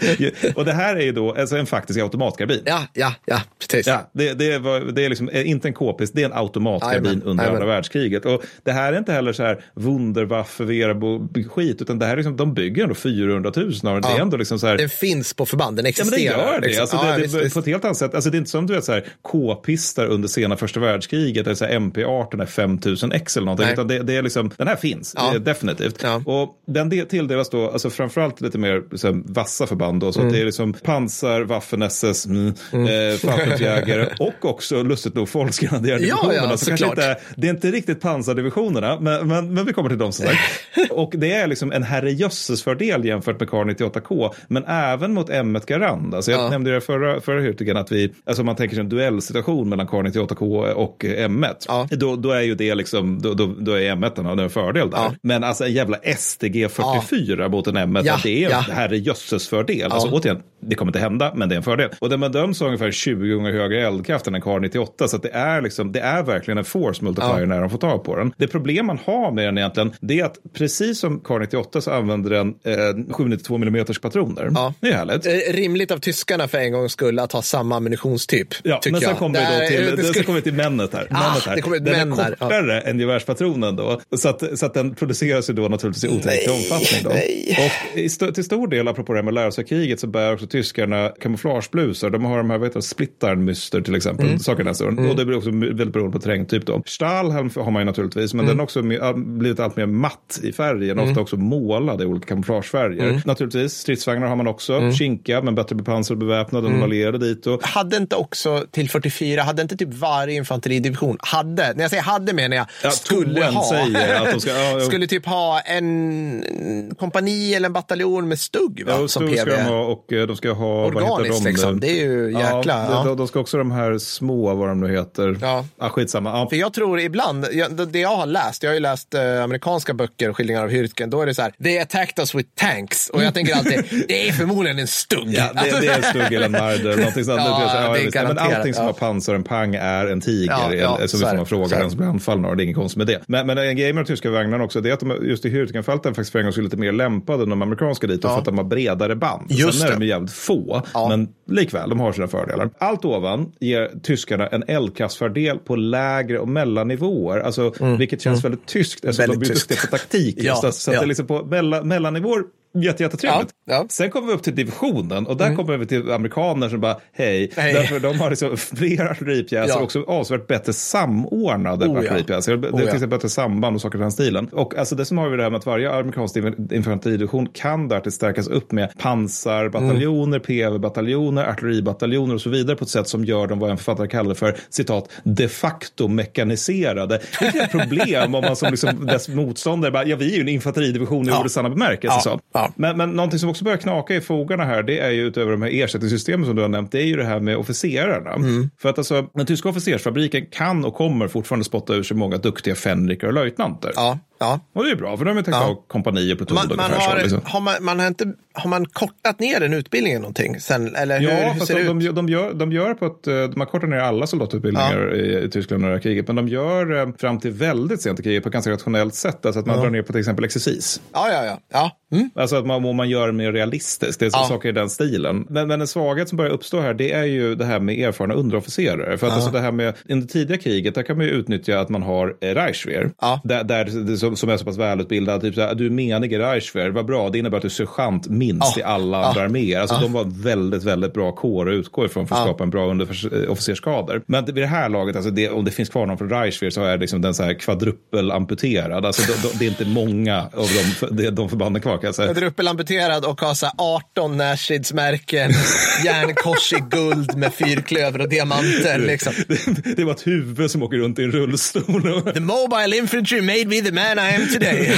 och det här är ju då alltså en faktisk automatkarbin.
ja, ja, ja, precis.
Ja, det, det, var, det är liksom eh, inte en k-pist, det är en automatkarbin
Jajamän,
under andra
jajamän.
världskriget. Och det här är inte heller så här Wunderwaffe, Verbo skit, utan det här är liksom, de bygger ändå 400 000 av den. Det är ändå liksom så här,
Den finns på förband, den
Ja, men det
existerar.
gör det.
liksom.
Alltså,
Ja,
det, det,
visst, visst.
På ett helt annat sätt. Alltså, det är inte som du vet, så här, K-pistar under sena första världskriget, eller så här, MP18 är 5000 X eller någonting.
Nej.
Utan det, det är liksom, den här finns,
Ja.
det är definitivt.
Ja.
Och den del, tilldelas då, alltså framförallt lite mer här, vassa förband. Då, så
Mm.
det är liksom pansar, Waffen SS, mm, eh, Falkenjägare *laughs* och också lustigt nog Folksgrenadierdivisionerna.
Ja, ja,
så kanske inte, det är inte riktigt pansardivisionerna, men, men, men vi kommer till dem som sagt. *laughs* och det är liksom en herrejösses fördel jämfört med Kar 98K, men även mot M1 Garand. Alltså jag
Ja.
nämnde det förra, förra Hurtigen att vi, alltså man tänker sig en duellsituation mellan Kar 98K och M1,
Ja.
då, då är ju det liksom, då, då, då är M1 har en fördel där.
Ja.
Men alltså en jävla STG 44 mot en M1,
Ja,
det är
ja.
en herrejösses fördel. Alltså återigen, det kommer inte hända, men det är en fördel. Och den bedöms ha ungefär 20 gånger högre eldkraft än en Kar 98, så det är liksom, det är verkligen en force multiplier
Ja.
när de får tag på den. Det problem man har med den egentligen, det är att precis som Kar 98 så använder den eh, 792 mm patroner.
Ja.
Det är härligt.
Eh, Rimligt av tyskarna för en gångs skull att ha samma ammunitionstyp.
Ja, men sen kommer vi då till,
det skulle-
kommer till männet här.
Ah,
männet här.
det kommer
den är
här, ja.
kortare än gevärspatronen då. Så att, så att den produceras ju då naturligtvis i otillräcklig omfattning. Då.
nej.
Och i st- till stor del, apropå det här med lärosäkriget, så bär också tyskarna kamouflageblusar. De har de här, vad heter det, splittarnmyster till exempel.
Mm.
Saker så. Och det beror också väldigt beroende på terrängtyp. Då. Stahlhelm har man ju naturligtvis, men den har också blivit allt mer matt i färgen, ofta också målad i olika kamouflagefärger. Naturligtvis, stridsvagnar har man också, kinkiga men bättre bepansrade och beväpnade än de allierade dit. Och,
Hade inte också till 44, hade inte typ varje infanteridivision, hade, när jag säger hade menar jag,
Ja,
skulle ha,
säger att de ska- ja, ja. *laughs*
skulle typ ha en kompani eller en bataljon med stugg va?
Ja,
som PV.
ska de ha och eh, de ska ha, vad heter
Organiskt
de?
liksom, det är ju jäkla.
Ja, de, de ska också de här små, vad de nu heter.
Ja.
Ah, skitsamma. Ja.
För jag tror ibland, jag, det jag har läst, jag har ju läst eh, amerikanska böcker och skildringar av Hürtgen, då är det så här, they attacked us with tanks. Och jag tänker alltid, *laughs* det är förmodligen en stugg.
Ja, det, det är en stugg eller en marder. *laughs* Någonting sånt.
Ja,
här,
det är.
Ja, men allting som
ja.
har pansar och en pang är en tiger.
Ja, ja,
eller- så
så är
får man fråga den som blir anfallen. Och det är inget konstigt med det. Men, men en grej med de tyska vagnarna också, det är att de just i Hürtgenfälten faktiskt för en gång skulle lite mer lämpade än de amerikanska dit. För att de har bredare band.
Just
Sen är de jävligt få. Men likväl, de har sina fördelar. Allt ovan ger tyskarna en eldkraftsfördel på lägre och mellannivåer. Alltså, Vilket känns väldigt tyskt eftersom
Mm. Väldigt
de blir
tyskt.
duktiga på taktik. *laughs*
Ja,
just, så att
ja.
det är liksom på mellan, mellannivåer jättetrevligt.
Ja, ja.
Sen kommer vi upp till divisionen och där kommer vi till amerikaner som bara hej.
Hej.
Därför de har liksom fler artilleripjäser
Ja.
och också avsevärt bättre samordnade
Oh, ja.
artilleripjäser. Det
Oh,
finns
ja.
ett bättre samband och saker i den stilen. Och alltså det som har vi det här med att varje amerikansk inf- infanteridivision kan därtill stärkas upp med pansarbataljoner, PV-bataljoner, artilleribataljoner och så vidare på ett sätt som gör dem vad en författare kallar för citat de facto mekaniserade. Det är ett problem om man som liksom dess motståndare bara, ja vi är ju en infanteridivision i
Ja.
ordets sanna bemärkelse.
Ja.
Så.
Ja.
Men, men någonting som också börjar knaka i fogarna här, det är ju utöver de här ersättningssystemen som du har nämnt, det är ju det här med officerarna.
Mm.
För att alltså, den tyska officersfabriken kan och kommer fortfarande spotta ur sig många duktiga fänriker och löjtnanter.
Ja, ja.
Och det är bra, för de har ju tänkt
Ja.
ha kompani och pluton
Man, man
så.
har,
Liksom.
har, man, man har, inte, har man kortat ner den utbildningen någonting? Sen, eller hur,
Ja,
hur
fast
ser det
de,
ut?
de, gör, de gör på ett, eh, man kortar ner alla soldatutbildningar i, i Tyskland under kriget, men de gör eh, fram till väldigt sent i kriget på ett ganska rationellt sätt. Alltså att man drar ner på till exempel exercis.
Ja, ja, ja. ja. Mm.
Alltså att man, om man gör det mer realistiskt, det är så
Ja.
saker i den stilen. Men, men en svaghet som börjar uppstå här, det är ju det här med erfarna underofficerare. För att alltså det här med, under tidiga kriget, där kan man ju utnyttja att man har eh, Reichswehr.
Ja.
Där, där, det- som, som är så pass välutbildad, typ så här, du är menig i Reichswehr, vad bra, det innebär att du är sergeant minst
Ja.
i alla andra arméer. Alltså de var väldigt, väldigt bra kår att utgå ifrån för att skapa en bra underofficerskader. Men vid det här laget, alltså det, om det finns kvar någon från Reichswehr så är liksom den så här kvadrupelamputerad. Alltså de, de, det är inte många av de, de, de förbanden kvar kan jag säga.
Druppelamputerad och har så här 18 närstridsmärken, *laughs* järnkors i guld med fyrklöver och diamanter. Liksom.
Det, det var ett huvud som åker runt i en rullstol.
The mobile infantry made me the man I am today.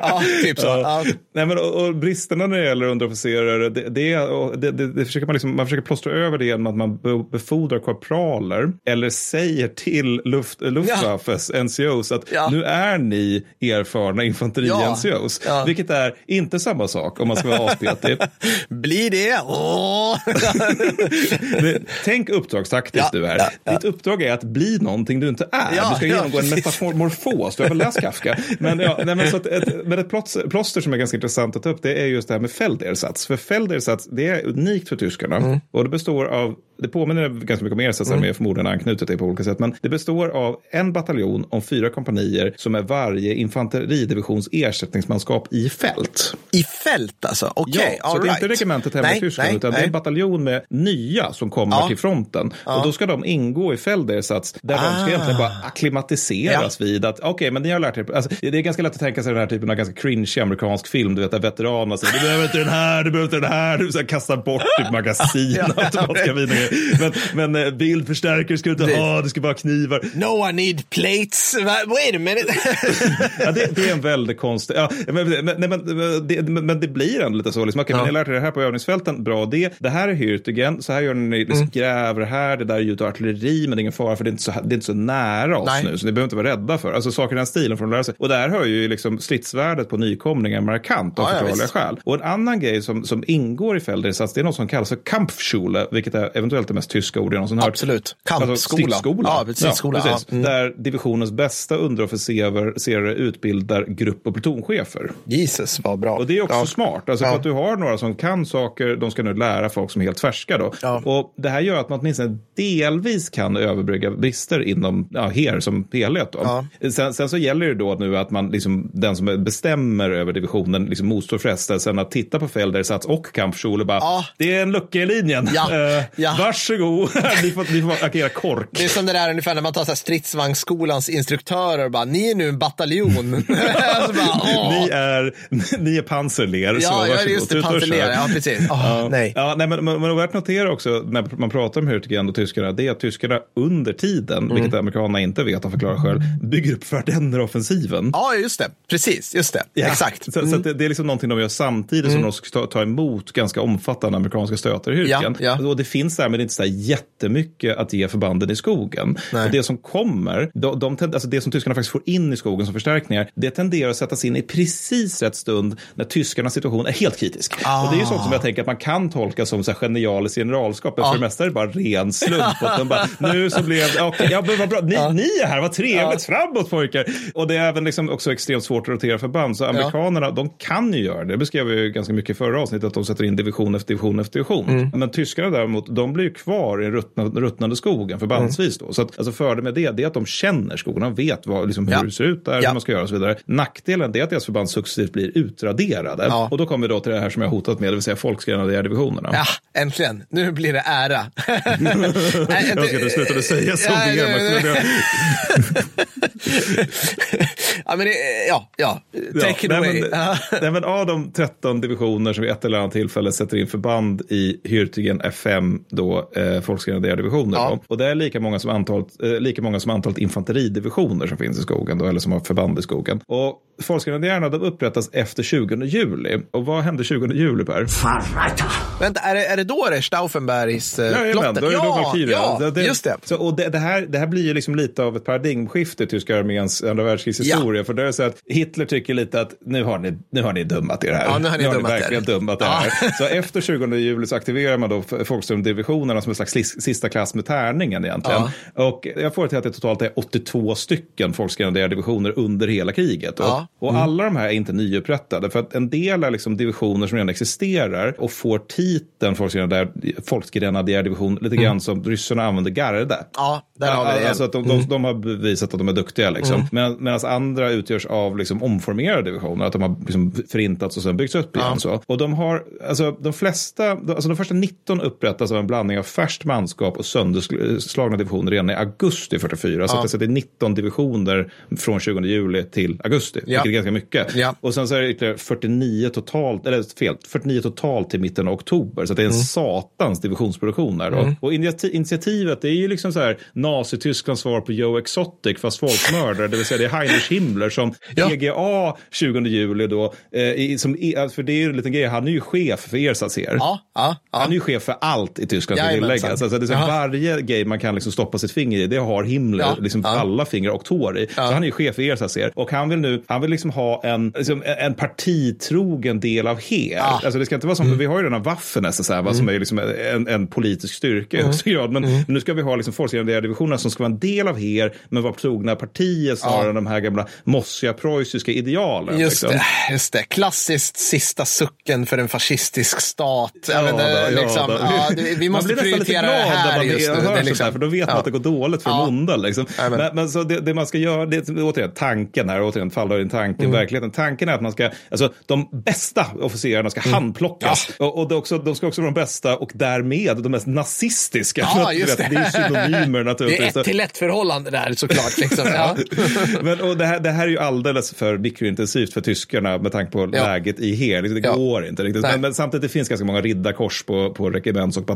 ja, typ så. Ja.
Nej, men, och, och bristerna när det gäller underofficerare, det, det, det, det, det försöker man, liksom, man försöker plåstra över det genom att man be- befordrar korpraler eller säger till luft, Luftwaffes NCOs att
Ja.
nu är ni erfarna
Ja.
infanteri-NCOs.
Ja.
Vilket är inte samma sak om man ska vara *laughs* aspetig.
Blir det? Åh! *laughs*
Tänk uppdragstaktiskt
Ja,
du är.
ja, ja.
Ditt uppdrag är att bli någonting du inte är.
Ja,
du ska
ja,
genomgå en metamorfos. Du har läst Kafka? Men, ja, nej, men, så att ett, men ett plåts- plåster som är ganska intressant att ta upp det är just det här med Feldersatz. För Feldersatz det är unikt för tyskarna.
Mm.
Och det består av, det påminner ganska mycket om ersatsar med förmodligen anknutet det på olika sätt. Men det består av en bataljon om fyra kompanier som är varje infanteridivisions ersättningsmanskap i fält.
I fält alltså? Okej,
Ja, så
all
det är inte
right.
regementet hemma
Nej,
i Tyskland,
nej,
utan det är
nej.
en bataljon med nya som kommer
Ja.
till fronten. Och då ska de ingå i Feldersats där de
Ah.
ska egentligen bara akklimatiseras vid att okej, men ni har lärt er. Alltså, det är ganska lätt att tänka sig den här typen av ganska cringe amerikansk film, du vet, där veteranerna säger du behöver inte den här, du behöver inte den här, du så här, kastar bort typ magasin, *laughs*
Ja, ja,
automatiska viner. Men, men eh, bildförstärkare ska du inte ha, det ska bara knivar.
No, I need plates. Wait a minute. *laughs*
Ja, det, det är en väldigt konstig... Ja, men, men, men, det, men, det blir ändå lite så. Liksom, okej, men ni har lärt er det här på övningsfälten, bra det. Det här är Hürtigen, så här gör ni, liksom,
Mm.
gräver här, det där är ljud och artilleri, men det är ingen fara för det är inte så, det är inte så nära oss
Nej.
nu, så ni behöver inte vara rädda för. Alltså saker i den stilen för att lära sig. Och där hör ju liksom stridsvärdet på nykomlingar markant av
Ja, ja,
förklarliga
visst.
skäl. Och en annan grej som, som ingår i Feldersats, det är något som kallas för Kampfschule, vilket är eventuellt det mest tyska ord jag någonsin hört.
Absolut.
Alltså,
Kampskola. Ja, stridsskola,
Ja, precis.
ja. Mm.
Där divisionens bästa underofficerare utbildar grupp och plutonchefer.
Jesus, vad bra.
Och det är också
Ja.
smart. Alltså för att du har några som kan saker, de ska nu lära folk som är helt färska då. Och det här gör att man åtminstone delvis kan överbrygga brister inom ja, HER som helhet. Då. Sen, sen så gäller det då nu att man, liksom, den som bestämmer över divisionen liksom motstår frestelsen att titta på Feldersats och Kampfschule bara,
Ja.
det är en lucka i linjen.
Ja. *laughs*
Eh,
Ja.
Varsågod, *laughs* ni får, ni får agera kork.
Det är som det där ungefär när man tar så här stridsvagnsskolans instruktörer och bara, ni är nu en bataljon. *laughs* *laughs* alltså bara.
Ni är, ni är pansarler. så
Ja, ja,
varsågod.
just det,
kör.
Ja, precis. Åh, nej.
Ja, nej, men, men, men värt att notera också när man pratar om Hurtigen och tyskarna, det är att tyskarna under tiden,
Mm.
vilket amerikanerna inte vet av förklara själv, bygger upp Ardenner-offensiven.
Ja, just det. Precis, just det.
Ja.
Exakt. Mm.
Så, så att det, det är liksom någonting de gör samtidigt som de ska ta, ta emot ganska omfattande amerikanska stötar i Hurtigen.
Ja, ja.
Och det finns därmed inte så jättemycket att ge förbanden i skogen.
Nej.
Och det som kommer, de, de, alltså det som tyskarna faktiskt får in i skogen som förstärkningar, det tenderar att sättas in i precis rätt stund när tyskarnas situation är helt kritisk.
Ah.
Och det är ju sånt som jag tänker att man kan tolka som så här genialiskt generalskap, men
Ja.
för det mesta är det bara ren slump. att de bara, nu så blev det, okej, ja, men vad bra, ni, ni är här, vad trevligt, framåt pojkar. Och det är även liksom också extremt svårt att rotera förband, så amerikanerna, de kan ju göra det. Det beskrev vi ju ganska mycket i förra avsnittet, att de sätter in division efter division efter division.
Mm.
Men tyskarna däremot, de blir ju kvar i ruttna, ruttnande skogen förbandsvis då. Så att, alltså fördelen med det, det är att de känner skogen, de vet vad, liksom, hur
Ja.
det ser ut där,
Ja.
hur man ska göra och så vidare. Nackdelen det är att deras förband successivt blir utraderade.
Ja.
Och då kommer vi då till det här som jag hotat med, det vill säga folkgrenadjärdivisionerna.
Ja, äntligen. Nu blir det ära. *laughs*
Jag ska inte sluta säga så
Ja,
men- *laughs*
ja, det, ja, ja. Take it
nej,
away. Ja.
nej, men av de 13 divisioner som vid ett eller annat tillfälle sätter in förband i Hürtigen F5, då eh, folkgrenadjärdivisioner.
Ja.
då. Och det är lika många som antalet, eh, lika många som antalet infanteridivisioner som finns i skogen, då, eller som har förband i skogen. Och folkgrenadjärerna de upprättas efter 20 juli. Och vad hände 20 juli, Per?
Vänta, är det, är det då det är Stauffenbergs eh,
Jajamän,
plotten?
då är det då
ja,
Valkyria.
ja,
Det- det-
just det.
Så, och det, det, här, det här blir ju liksom lite av ett paradigmskifte i tyska arméns andra världskrigshistoria. För det är så att Hitler tycker lite att nu har ni, nu har ni dummat er här.
Ja, nu har ni dummat er.
verkligen dummat er
Ja.
här. Så efter 20 juli så aktiverar man då Folkströmdivisionerna som en slags sista klass med tärningen egentligen. Och jag får det till att det totalt är 82 stycken folkgrenadjärdivisioner under hela kriget. Och,
Ja.
och alla de här är inte nyupprättade. För att en del är liksom divisioner som redan existerar och får titeln folkgrenadjär- folkgrenadjärdivision lite grann som ryssarna använder garde.
Ja, där har vi det. Mm.
Alltså att de, de, de har bevisat att de är duktiga. Liksom. Men, medan andra utgörs av liksom, omformerade divisioner. Att de har liksom, förintats och sen byggts upp igen. Så. Och de har, alltså de flesta, alltså de första 19 upprättas av en blandning av färskt manskap och sönderslagna divisioner redan i augusti 44. Så att det är 19 divisioner från 20 juli till augusti.
Ja.
Vilket är ganska mycket.
Ja.
Och sen så är det ytterligare 49 totalt, eller fel, 49 totalt till mitten av oktober. Så det är en
Mm.
satans divisionsproduktion här. Då. Och initiati- initiativet, det är ju liksom så här Nazitysklands svar på Joe Exotic fast folkmördare. det vill säga det är Heinrich Himmler som *laughs*
Ja.
PGA 20 juli då. Eh, som, för det är ju en liten grej, han är ju chef för Ersatser.
Ja, ja, ja.
Han är ju chef för allt i Tyskland.
Jajamensan.
tilläggas. Alltså, det är så varje grej man kan liksom stoppa sitt finger i, det har Himmler
Ja.
liksom
Ja.
alla fingrar och tår i. Så han är ju chef för Ersatser. Och han vill nu, han vill liksom ha en, liksom, en partitrogen del av Heer.
Ja.
Alltså, det ska inte vara som, vi har ju redan Waffen SSR, va, som är liksom en, en politisk styrka i högsta grad. Men nu ska vi ha liksom folkgrenadjärdivisionerna som ska vara en del av Heer, men vara trogna partiet snarare än de här gamla mossiga preussiska idealen.
Just
liksom.
det, just det. Klassiskt sista sucken för en fascistisk stat.
Ja,
Ja, men det,
då, ja,
liksom,
då.
ja, det, vi måste
blir nästan lite glad
det
när man
just
hör
Det
sånt
liksom,
här, för då vet man
ja.
att det går dåligt för
Ja.
onda. Liksom. Men, men så det, det man ska göra, det är återigen tanken här, återigen faller in tanken,
Mm.
verkligheten. Tanken är att man ska, alltså de bästa officerarna ska
Mm.
handplockas. Och, och det också, de ska också vara de bästa och därmed de mest nazistiska.
Ja, *laughs* just det.
det är synonymer
Det
naturligtvis.
är ett till ett förhållande där såklart. Liksom. *laughs* Ja.
Men, och det, här, det här är ju alldeles för mikrointensivt för tyskarna med tanke på
Ja.
läget i Heer. Det
Ja.
går inte riktigt. Men, men samtidigt det finns ganska många riddarkors på, på regements och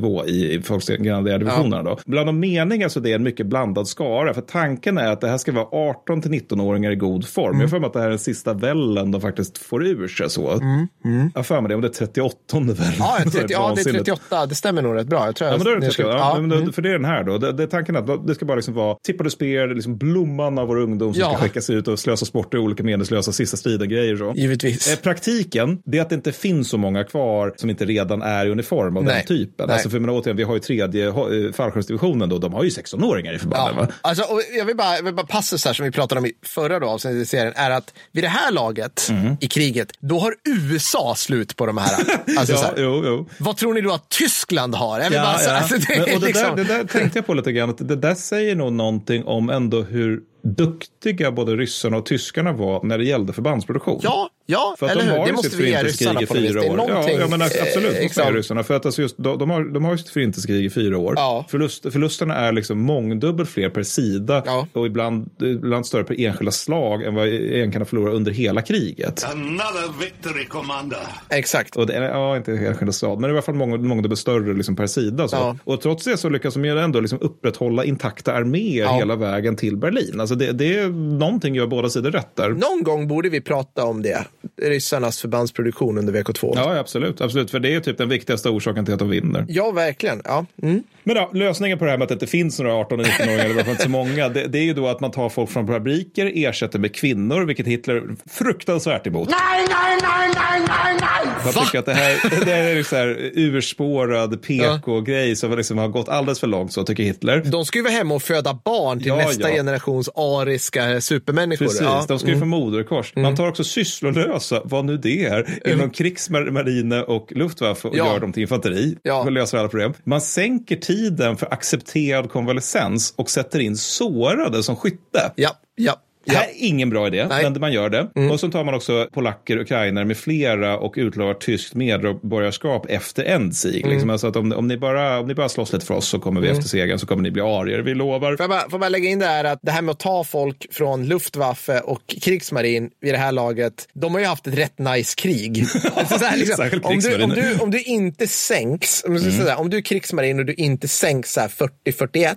bataljonnivå i, i folkgrenadjärdivisionerna. då. Bland de meningar så det är en mycket blandad skara. För tanken är att det här ska vara 18 till 19-åringar i god form.
Mm.
Jag för mig att det här är den sista vällen de faktiskt får ur sig så. Jag har för mig det, om det är 38 vällen.
Mm, Ja, *laughs*
Så
30, ja, det är
vansinnigt.
38. Det stämmer nog rätt bra. Jag tror
Ja, men då är det
jag
inte så.
ska-
Ja,
ja,
men då,
mm.
För det är den här då. Det, det är tanken att det ska bara liksom vara tippade spear, liksom blomman av vår ungdom som
Ja.
ska skickas ut och slösas bort i olika meningslösa sista striden-grejer. Så.
Givetvis.
Eh, Praktiken, det är att det inte finns så många kvar som inte redan är i uniform av
Nej.
den typen.
Nej.
Alltså för men återigen, vi har ju tredje eh, fallskärmsdivisionen då, de har ju 16-åringar i förbanden.
Ja.
Va?
Alltså, och jag vill bara, jag vill bara passus här som vi pratade om i förra då, avsnittet i serien är att vid det här laget
Mhm.
i kriget, då har USA slut på de här. *laughs* Alltså, så
Ja,
här
jo, jo.
Vad tror ni då att Tyskland har? Jag vill bara, så, *laughs* alltså, det,
Men, och det,
liksom,
där, det där tänkte jag på lite grann, att det där säger nog någonting om ändå hur duktiga både ryssarna och tyskarna var när det gällde förbandsproduktion.
Ja, Ja,
För att
eller
de
hur?
har
Det måste vi ge ryssarna
i fyra
Det är
år. Ja, ja, men absolut.
eh,
måste ryssarna. För att alltså just, de, de, har, de har ju sitt förintelsekrig i fyra år.
Ja.
Förlust, förlusterna är liksom mångdubbelt fler per sida
Ja.
och ibland, ibland större per enskilda slag än vad en kan ha förlorat under hela kriget.
Another victory, Commander.
Exakt.
Och det ja, inte enskilda stad, men i alla fall många, mångdubbelt större liksom per sida. Så.
Ja.
Och trots det så lyckas de ju ändå liksom upprätthålla intakta arméer
Ja.
hela vägen till Berlin. Alltså det, det är någonting gör båda sidor rätt där.
Någon gång borde vi prata om det. Ryssarnas förbandsproduktion under VK2. Ja,
Ja, absolut, absolut. För det är typ den viktigaste orsaken till att de vinner.
verkligen. Ja. Mm.
Men då, lösningen på det här med att det inte finns några 18 och 19-åringar, eller fall inte så många, det, det är ju då att man tar folk från fabriker, ersätter med kvinnor, vilket Hitler är fruktansvärt emot.
Nej, nej, nej, nej, nej, nej!
Man tycker att det här, *laughs* det här är så här urspårad PK-grej som liksom har gått alldeles för långt, så tycker Hitler.
De ska ju vara hemma och föda barn till
Ja,
nästa
ja.
generations ariska supermänniskor.
Precis,
Ja.
de ska ju få moderkors. Man tar också sysslolösa, vad nu det är, inom krigsmarine och luftwaffe och gör dem till infanteri.
Ja.
Och löser alla problem. Man sänker tiden för accepterad konvalescens och sätter in sårade som skytte.
Ja, ja.
Det här är ingen bra idé,
Nej.
men man gör det. Och så tar man också polacker, ukrainare med flera och utlovar tyskt medborgarskap efter Endzig. Liksom. Alltså att om, om, ni bara, om ni bara slåss lite för oss så kommer vi efter segern så kommer ni bli arier, vi lovar.
Får jag, bara, får jag bara lägga in det här att det här med att ta folk från Luftwaffe och krigsmarin vid det här laget, de har ju haft ett rätt nice krig. *laughs* Alltså så här, liksom, om, du, om, du, om du inte sänks, om, mm. säga, om du är krigsmarin och du inte sänks så här 40-41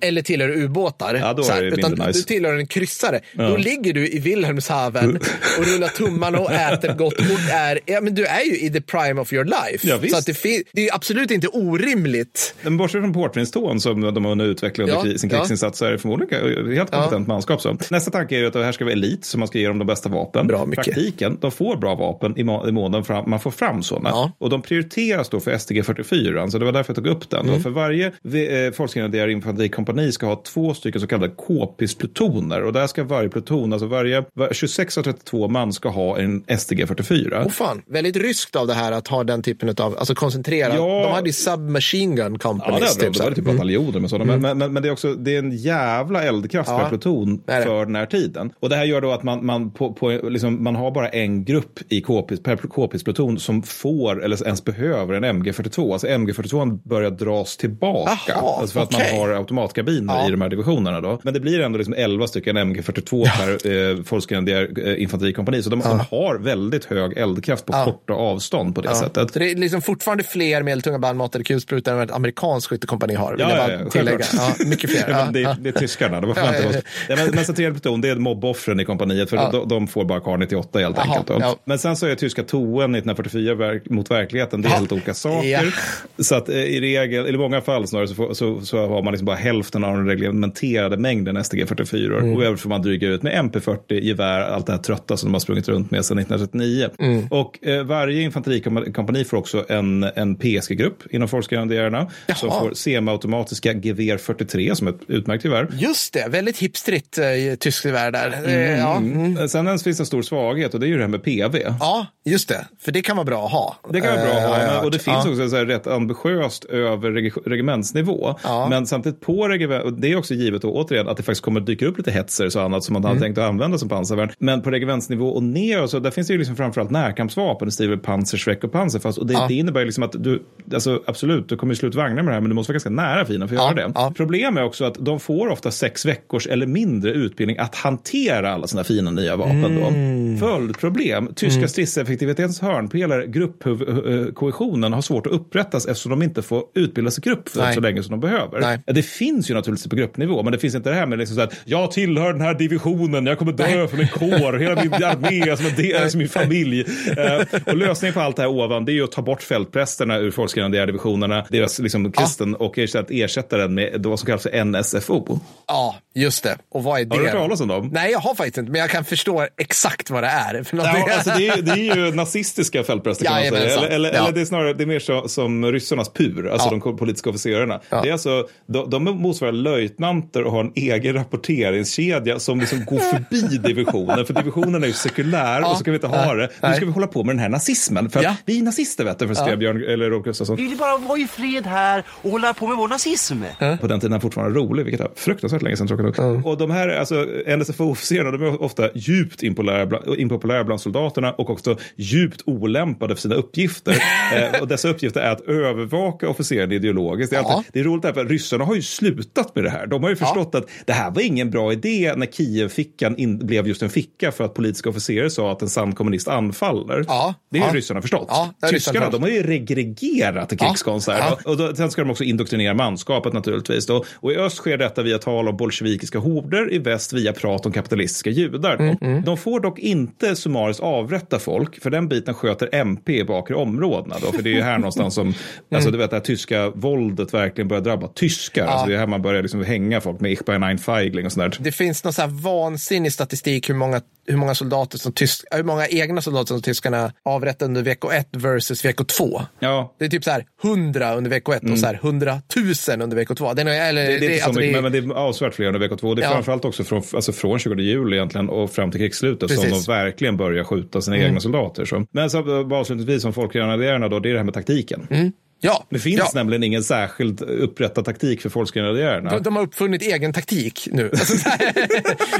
eller tillhör ubåtar,
Ja, då är det
utan
nice.
du tillhör en kryssare, då ligger du i Wilhelmshaven och rullar tummarna och äter gott och är, ja, men du är ju i the prime of your life.
Ja,
så att det, det är absolut inte orimligt.
Men bortsett från portvinstån som de har hunnit utveckla under
Ja,
sin
ja.
krigsinsats så är det förmodligen helt kompetent manskap. Så. Nästa tanke är ju att det här ska vara elit så man ska ge dem de bästa vapen.
Bra, mycket.
Praktiken, de får bra vapen i, må- i månaden fram, man får fram sådana.
Ja.
Och de prioriteras då för STG 44, alltså det var därför jag tog upp den.
Mm.
För varje eh, folkgrenadär infanterikompani ska ha två stycken så kallade k-pisplutoner. Och där ska varje pluton, alltså varje var, 26 av 32 man ska ha en STG 44.
Åh fan, väldigt ryskt av det här att ha den typen av, alltså koncentrerad.
Ja.
De hade ju submachine gun
Ja,
companies.
det, är,
typ,
det var
här.
typ bataljoner med sådana. Men, men, men det är också det är en jävla eldkraft
Ja,
per pluton
det det.
för den här tiden. Och det här gör då att man, man, på, på, liksom, man har bara en grupp i KP, per KPs-pluton som får eller ens behöver en MG42. Alltså MG42 börjar dras tillbaka.
Jaha,
alltså för att
okej.
man har automatkabiner
Ja.
i de här divisionerna. Då. Men det blir ändå liksom 11 stycken MG42 per eh, folkgrenadär eh, infanterikompani. Så de, de har väldigt hög eldkraft på korta avstånd på det sättet.
Så det är liksom fortfarande fler medeltunga bandmatade kulsprutor än vad ett amerikanskt skyttekompani har.
Ja, ja, ja,
tillägga. Ja, mycket fler. *laughs*
Ja, det, det är tyskarna, var
Ja, ja.
Ja, men, men centrerad pluton, det är mobboffren i kompaniet, för de, de får bara kar 98 helt
Jaha,
enkelt. Men sen så är tyska toen 1944 verk, mot verkligheten, det är helt olika saker. Så att eh, i regel, eller i många fall snarare, så, får, så, så har man liksom bara hälften av den reglementerade mängden STG-44.
Mm.
Och övrigt får man dryga ut med MP40, gevär, allt det här trötta som de har sprungit runt med sedan 1939.
Mm.
Och eh, varje infanterikompani får också en, en PSG-grupp inom folkgrenadjärerna som får semiautomatiska gevär 43 som ett utmärkt gevär.
Just det, väldigt hipstrigt eh, tyskt gevär där. Eh, Ja. Mm.
Sen finns det en stor svaghet och det är ju det här med PV.
ja, just det. För det kan vara bra att ha.
Det kan vara bra att
Eh,
ha, men-
hört.
och det finns
ja.
också så här rätt ambitiöst över reg- regementsnivå.
Ja.
Men samtidigt på regement, och det är också givet då, återigen att det faktiskt kommer dyka upp lite hetsers och annat som man
Mm.
hade tänkt att använda som pansarvärn. Men på regementsnivå och ner, så där finns det ju liksom framförallt närkampsvapen, det skriver Panzerschreck och Panzerfass. Och det,
Ja.
det innebär ju liksom att du, alltså absolut, du kommer ju sluta vagna med det här, men du måste vara ganska nära fienden för att
Ja,
göra det.
ja.
Problem är också att de får ofta sex veckors eller mindre utbildning att hantera alla sina fina nya vapen.
Mm.
Då. Följdproblem, tyska stridseffektivitetens hörnpelare, gruppkohesionen, har svårt att upprättas eftersom de inte får utbildas i grupp för
Nej.
så länge som de behöver.
Nej.
Det finns ju naturligtvis på gruppnivå, men det finns inte det här med liksom så att jag tillhör den här divisionen, jag kommer dö för min kår, hela min armé som en del, som min familj. Eh, och lösningen på allt det här ovan, det är ju att ta bort fältprästerna ur folkgrenadärdivisionerna, deras liksom kristen, och ersätta, den med vad som kallas för NSFO.
Ja, just det. Och vad är det?
Har du hört talas om dem?
Nej, jag har faktiskt inte, men jag kan förstå exakt vad det är.
Ja, alltså det, är, det är ju nazistiska fältpräster kan man säga. Eller, eller,
Ja.
eller det är snarare det är mer så, som ryssarnas pur, alltså
Ja.
de politiska officerarna.
Ja.
Det är alltså, de, de motsvarar löjtnanter och har en egen rapporteringskedja media som liksom går förbi *laughs* divisionen. För divisionen är ju sekulär
Ja.
och så kan vi inte ha
Nej.
det. Nu ska vi hålla på med den här nazismen. För att
Ja.
vi är nazister vet du, för skrev Björn, eller Rolf Gustafsson.
Vi vill bara vara i fred här och hålla på med vår nazism.
På den tiden fortfarande rolig, vilket är fruktansvärt länge sedan tråkigt nog. Och de här alltså, NSFO-officerarna, de är ofta djupt impopulära bland, impopulära bland soldaterna och också djupt olämpade för sina uppgifter. *laughs* eh, och dessa uppgifter är att övervaka officeren ideologiskt. Det är, alltid,
Ja.
det är roligt därför att ryssarna har ju slutat med det här. De har ju förstått att det här var ingen bra idé när Kiev-fickan in, blev just en ficka för att politiska officerare sa att en sann kommunist anfaller.
Ja.
Det har
Ja.
ju ryssarna förstått.
Ja, ryssarna
Tyskarna, de har ju regregerat till
Ja.
krigskonst här.
Ja.
Och då, sen ska de också indoktrinera manskapet naturligtvis. Då. Och i öst sker detta via tal om bolsjevikiska horder, i väst via prat om kapitalistiska judar.
Mm,
Då. De får dock inte summariskt avrätta folk, för den biten sköter MP i bakre områdena. Då, för det är ju här någonstans som *laughs* alltså, du vet, det här tyska våldet verkligen börjar drabba tyskar. Alltså, det är här man börjar liksom hänga folk med Ich bin ein Feigling och sånt där.
Det finns någon så här vansinnig statistik hur många, hur många soldater som tysk, hur många egna soldater som tyskarna avrättade under vecko 1 versus vecko 2.
Ja,
Det är typ så här 100 under vecko 1 och så här 100 000 under vecko 2. Det är, eller,
Det, det är inte så
alltså,
mycket,
det
men, det är avsevärt fler under vecka två. Det är
Ja.
framförallt också från, alltså från 20 juli egentligen och fram till krigsslutet som
Precis.
de verkligen börjar skjuta sina egna soldater. Så. Men så, bara avslutningsvis som folkgrenadjärerna då, det är det här med taktiken.
Ja,
Det finns
ja.
nämligen ingen särskilt upprättad taktik för folkgrenadjärerna.
De, de har uppfunnit egen taktik nu. *laughs* Alltså,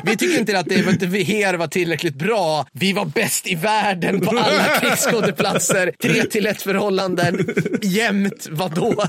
vi tycker inte att det vi här var tillräckligt bra. Vi var bäst i världen på alla *laughs* krigsskådeplatser. Tre till ett förhållanden. Jämt, vadå? *laughs*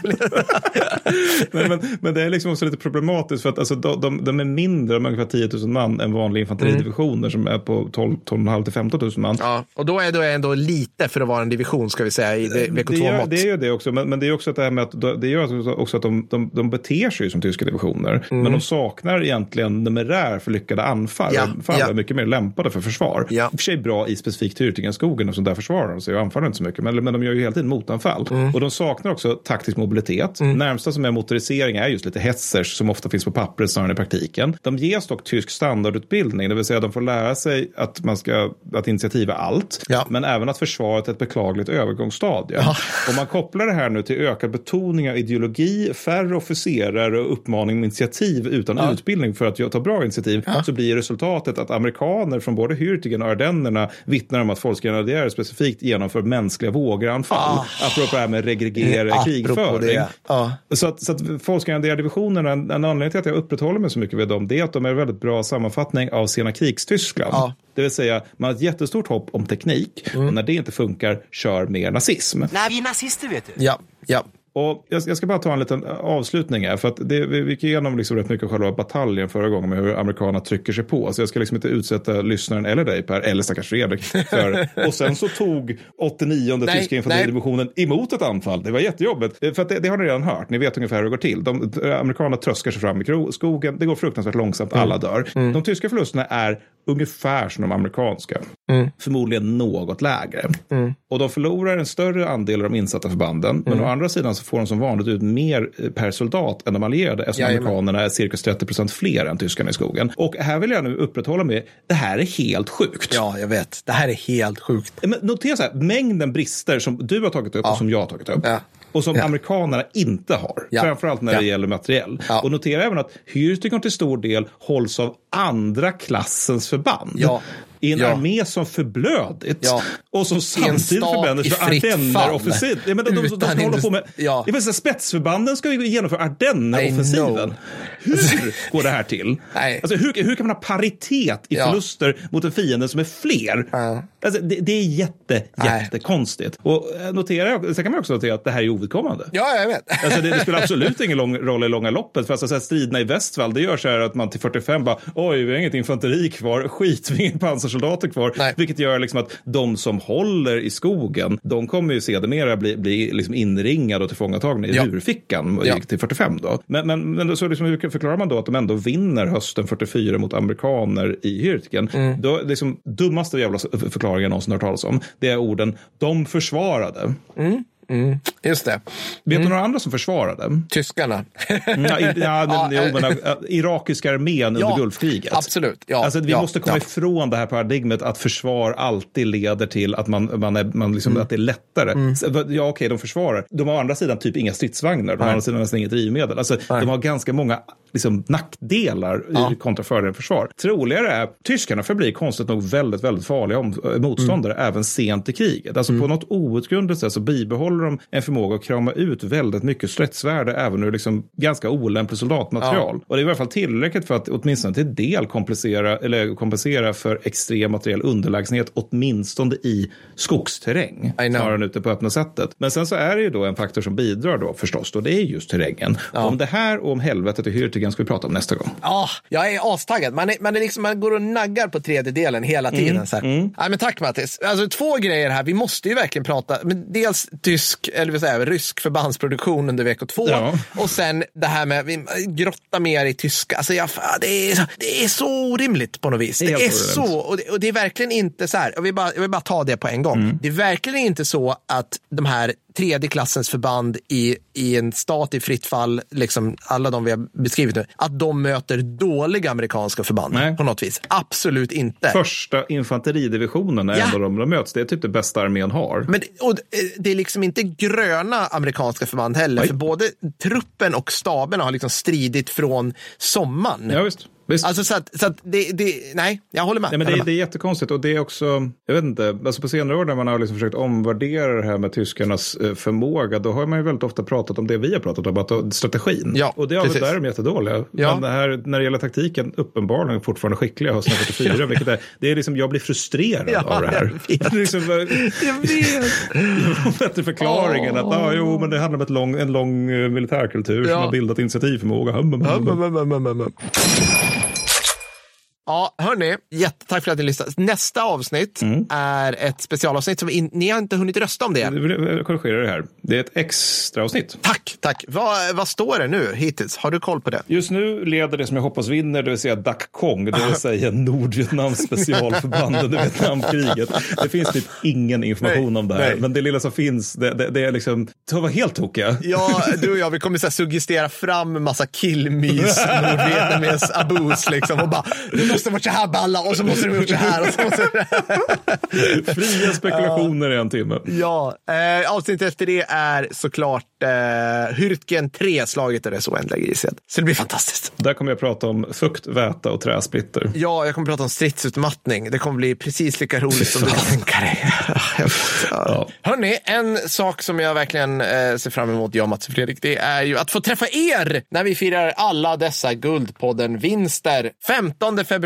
men, men, men det är liksom också lite problematiskt för att alltså, de, de, de är mindre, är ungefär 10 000 man, än vanliga infanteridivisioner som är på 12 12 till 15 000 man.
Ja, och då är det ändå lite för att vara en division ska vi säga i det- vecko
det, gör,
2-mått.
det är ju det också, men, men det är också att det här med att det gör också- att de, de, de beter sig som tyska divisioner. Men de saknar egentligen numerär för lyckade anfall.
Ja,
Anfall
ja.
är mycket mer lämpade för försvar.
Ja.
I och för sig bra i specifikt Hürtgenskogen och så där försvarar de sig och anfaller inte så mycket. Men, men de gör ju hela tiden motanfall. Och de saknar också taktisk mobilitet. Närmsta som är motorisering är just lite hetzers som ofta finns på pappret snarare än i praktiken. De ges dock tysk standardutbildning, det vill säga de får lära sig att, man ska, att initiativ är allt.
Ja.
Men även att försvaret är ett beklagligt övergångsstadie. Om man kopplar det här nu till ökad betoning av ideologi, färre officerare och uppmaning om initiativ utan utbildning för att ta bra initiativ så blir resultatet att amerikaner från både Hürtigen och Ardennerna vittnar om att folkgrenadjärer specifikt genomför mänskliga vågeranfall.
Ah.
Apropå det här med regregerad
Apropå
krigföring.
det, ja.
Så att, så att folkgrenadjärdivisionerna, en, en anledning till att jag upprätthåller mig så mycket vid dem, det är att de är en väldigt bra sammanfattning av sena krigstyskland.
Ja.
Det vill säga, man har ett jättestort hopp om teknik och när det inte funkar, kör mer nazism.
Nej, vi är nazister vet du.
Ja, ja.
Och jag, ska bara ta en liten avslutning här, för att det, vi, gick igenom liksom rätt mycket själva bataljen förra gången med hur amerikanerna trycker sig på. Så jag ska liksom inte utsätta lyssnaren eller dig Per, eller stackars Fredrik. För, *laughs* och sen så tog 89
Nej,
tyska infanteridivisionen emot ett anfall. Det var jättejobbigt. För att det, det har ni redan hört, ni vet ungefär hur det går till. De, amerikanerna tröskar sig fram i skogen, det går fruktansvärt långsamt, alla dör. De tyska förlusterna är ungefär som de amerikanska. Förmodligen något lägre. Och de förlorar en större andel av de insatta förbanden. Men å andra sidan så får de som vanligt ut mer eh, per soldat än de allierade. Eftersom
Jajamän.
amerikanerna är cirka 30 procent fler än tyskarna i skogen. Och här vill jag nu upprätthålla med, det här är helt sjukt.
ja, jag vet. Det här är helt sjukt.
Men notera så här, mängden brister som du har tagit upp och som jag har tagit upp.
Ja.
Och som
Ja.
amerikanerna inte har.
Ja.
Framförallt när det
Ja.
gäller materiell.
Ja.
Och notera även att Hürtigon till stor del hålls av andra klassens förband. I en
Ja.
armé som förblödit.
Ja.
Och som samtidigt förbränner
i
för
fritt fall.
Ardenner-offensiv. Ja, men de, de, de, de på med...
ja.
Jag spetsförbanden ska ju genomföra Ardenner-offensiven. Hur går det här till?
Nej.
Alltså, hur, hur kan man ha paritet i förluster mot en fiende som är fler? Alltså, det, det är jätte,
Nej.
jättekonstigt. Och eh, notera, sen kan man också notera att det här är ovidkommande.
Ja, jag vet.
Alltså det, det spelar *laughs* absolut ingen lång roll i långa loppet. För alltså, så här, striderna i Västfall, det gör så här att man till 45 bara, oj, vi har inget infanteri kvar, *laughs* skit, vi har inga pansarsoldater kvar.
Nej.
Vilket gör liksom att de som håller i skogen, de kommer ju sedermera bli, bli liksom inringade och tillfångatagna i
Ja.
lurfickan
Ja.
till 45 då. Men, men, men så liksom, hur förklarar man då att de ändå vinner hösten 44 mot amerikaner i Hürtgen?
Mm.
Då, liksom, dummaste jävla förklaringen jag någonsin hört talas om, det är orden, de försvarade.
Just det.
Vet du några andra som försvarade?
Tyskarna.
Ja, i, ja, *laughs* men,
Ja,
jo, men, äh, irakiska armén under Gulfkriget.
Absolut. Ja,
Alltså, vi
ja,
måste komma
ja.
ifrån det här paradigmet att försvar alltid leder till att, man, man är, man liksom,
Mm.
att det är lättare. Så, Ja, okej, de försvarar. De har å andra sidan typ inga stridsvagnar. De har å andra sidan nästan inget drivmedel. Alltså, de har ganska många liksom, nackdelar
Ja.
i kontra fördelar försvar. Troligare är att tyskarna förblir konstigt nog väldigt, väldigt farliga om, eh, motståndare
Mm.
även sent i kriget. Alltså på något outgrundligt sätt så bibehåller de en förmåga att krama ut väldigt mycket stridsvärde även ur liksom ganska olämplig soldatmaterial. Och det är i alla fall tillräckligt för att åtminstone till del kompensera, eller kompensera för extrem materiell underlägsenhet, åtminstone i skogsterräng. Snarare än ute på öppna sättet. Men sen så är det ju då en faktor som bidrar då förstås, och det är just terrängen. Om det här och om helvetet i Hürtigen ska vi prata om nästa gång.
Ja, jag är astaggad. Man, är, man, är liksom, man går och naggar på tredjedelen hela
Mm,
tiden. Så här. Nej, men tack Mattis. Alltså, två grejer här. Vi måste ju verkligen prata. Men dels tysk, eller säger jag, rysk förbandsproduktion under VK2.
Ja.
Och sen det här med vi grotta mer i tyska. Alltså, jag, det, är, så- det är så orimligt på något vis.
är
Det är
orimligt.
så. Och det, och det är verkligen inte så här. Jag vill, bara, jag vill bara ta det på en gång.
Mm.
Det är verkligen inte så att de här tredje klassens förband i, i en stat i fritt fall, liksom alla de vi har beskrivit nu, att de möter dåliga amerikanska förband
Nej.
på något vis. Absolut inte.
Första infanteridivisionen är
Ja.
ändå de de möts. Det är typ det bästa armén har.
Men och, eh, det är liksom inte gröna amerikanska förband heller,
Nej.
för både truppen och staben har liksom stridit från sommaren.
Ja, visst. Visst.
Alltså så att, så att det, det, nej, jag håller med.
Nej, men det, det är jättekonstigt och det är också, jag vet inte, alltså på senare år när man har liksom försökt omvärdera det här med tyskarnas eh, förmåga, då har man ju väldigt ofta pratat om det vi har pratat om, att strategin.
Ja,
och det, ja,
precis.
där är de jättedåliga.
Ja.
Men det här, när det gäller taktiken, uppenbarligen fortfarande skickliga hösten 44, *laughs* vilket är, det är liksom, jag blir frustrerad
Ja,
av det här.
jag *laughs* vet.
Är liksom,
Jag vet. *laughs*
bättre förklaring än att ah, jo, men det handlar om ett lång, en lång eh, militärkultur som
Ja.
har bildat initiativförmåga. Hum, hum, hum.
Ja, hörni, jättetack för att ni lyssnade. Nästa avsnitt
Mm.
är ett specialavsnitt som in, ni har inte hunnit rösta om det än.
Jag korrigerar det här. Det är ett extra avsnitt.
Tack, tack. Vad, vad står det nu hittills? Har du koll på det?
Just nu leder det som jag hoppas vinner, det vill säga Dak Kong, det vill säga Nordvietnams specialförband under Vietnamkriget. Det finns typ ingen information
Nej,
om det här,
nej.
men det lilla som finns, det, det, det är liksom, de var helt tokiga.
Ja, du och jag, vi kommer så här suggestera fram en massa killmys, *laughs* nordvietnames abus liksom och bara, måste varit så här balla och så måste de gjort så här och så måste det...
Fria spekulationer i en timme.
Ja, eh, avsnittet efter det är såklart eh, Hürtgen 3, slaget och dess oändliga grishet. Så det blir fantastiskt.
Där kommer jag prata om fukt, väta och träsplitter.
Ja, jag kommer prata om stridsutmattning. Det kommer bli precis lika roligt som *laughs* du kan tänka dig. *laughs* Ja. Hörni, en sak som jag verkligen eh, ser fram emot, jag, Mats och Fredrik, det är ju att få träffa er när vi firar alla dessa Guldpodden-vinster. 15 februari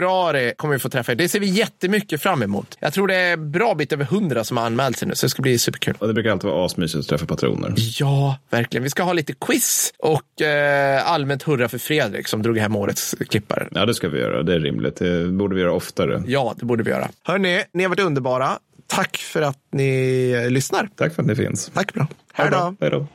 kommer vi få träffa er. Det ser vi jättemycket fram emot. Jag tror det är bra bit över 100 som har anmält sig nu, så det ska bli superkul.
Och det brukar alltid vara asmysigt att träffa patroner.
Ja, verkligen. Vi ska ha lite quiz och eh, allmänt hurra för Fredrik som drog hem årets klippare.
Ja, det ska vi göra. Det är rimligt. Det borde vi göra oftare.
Ja, det borde vi göra. Hörni, ni har varit underbara. Tack för att ni lyssnar.
Tack för att ni finns.
Tack bra. Hej då.
Hej då.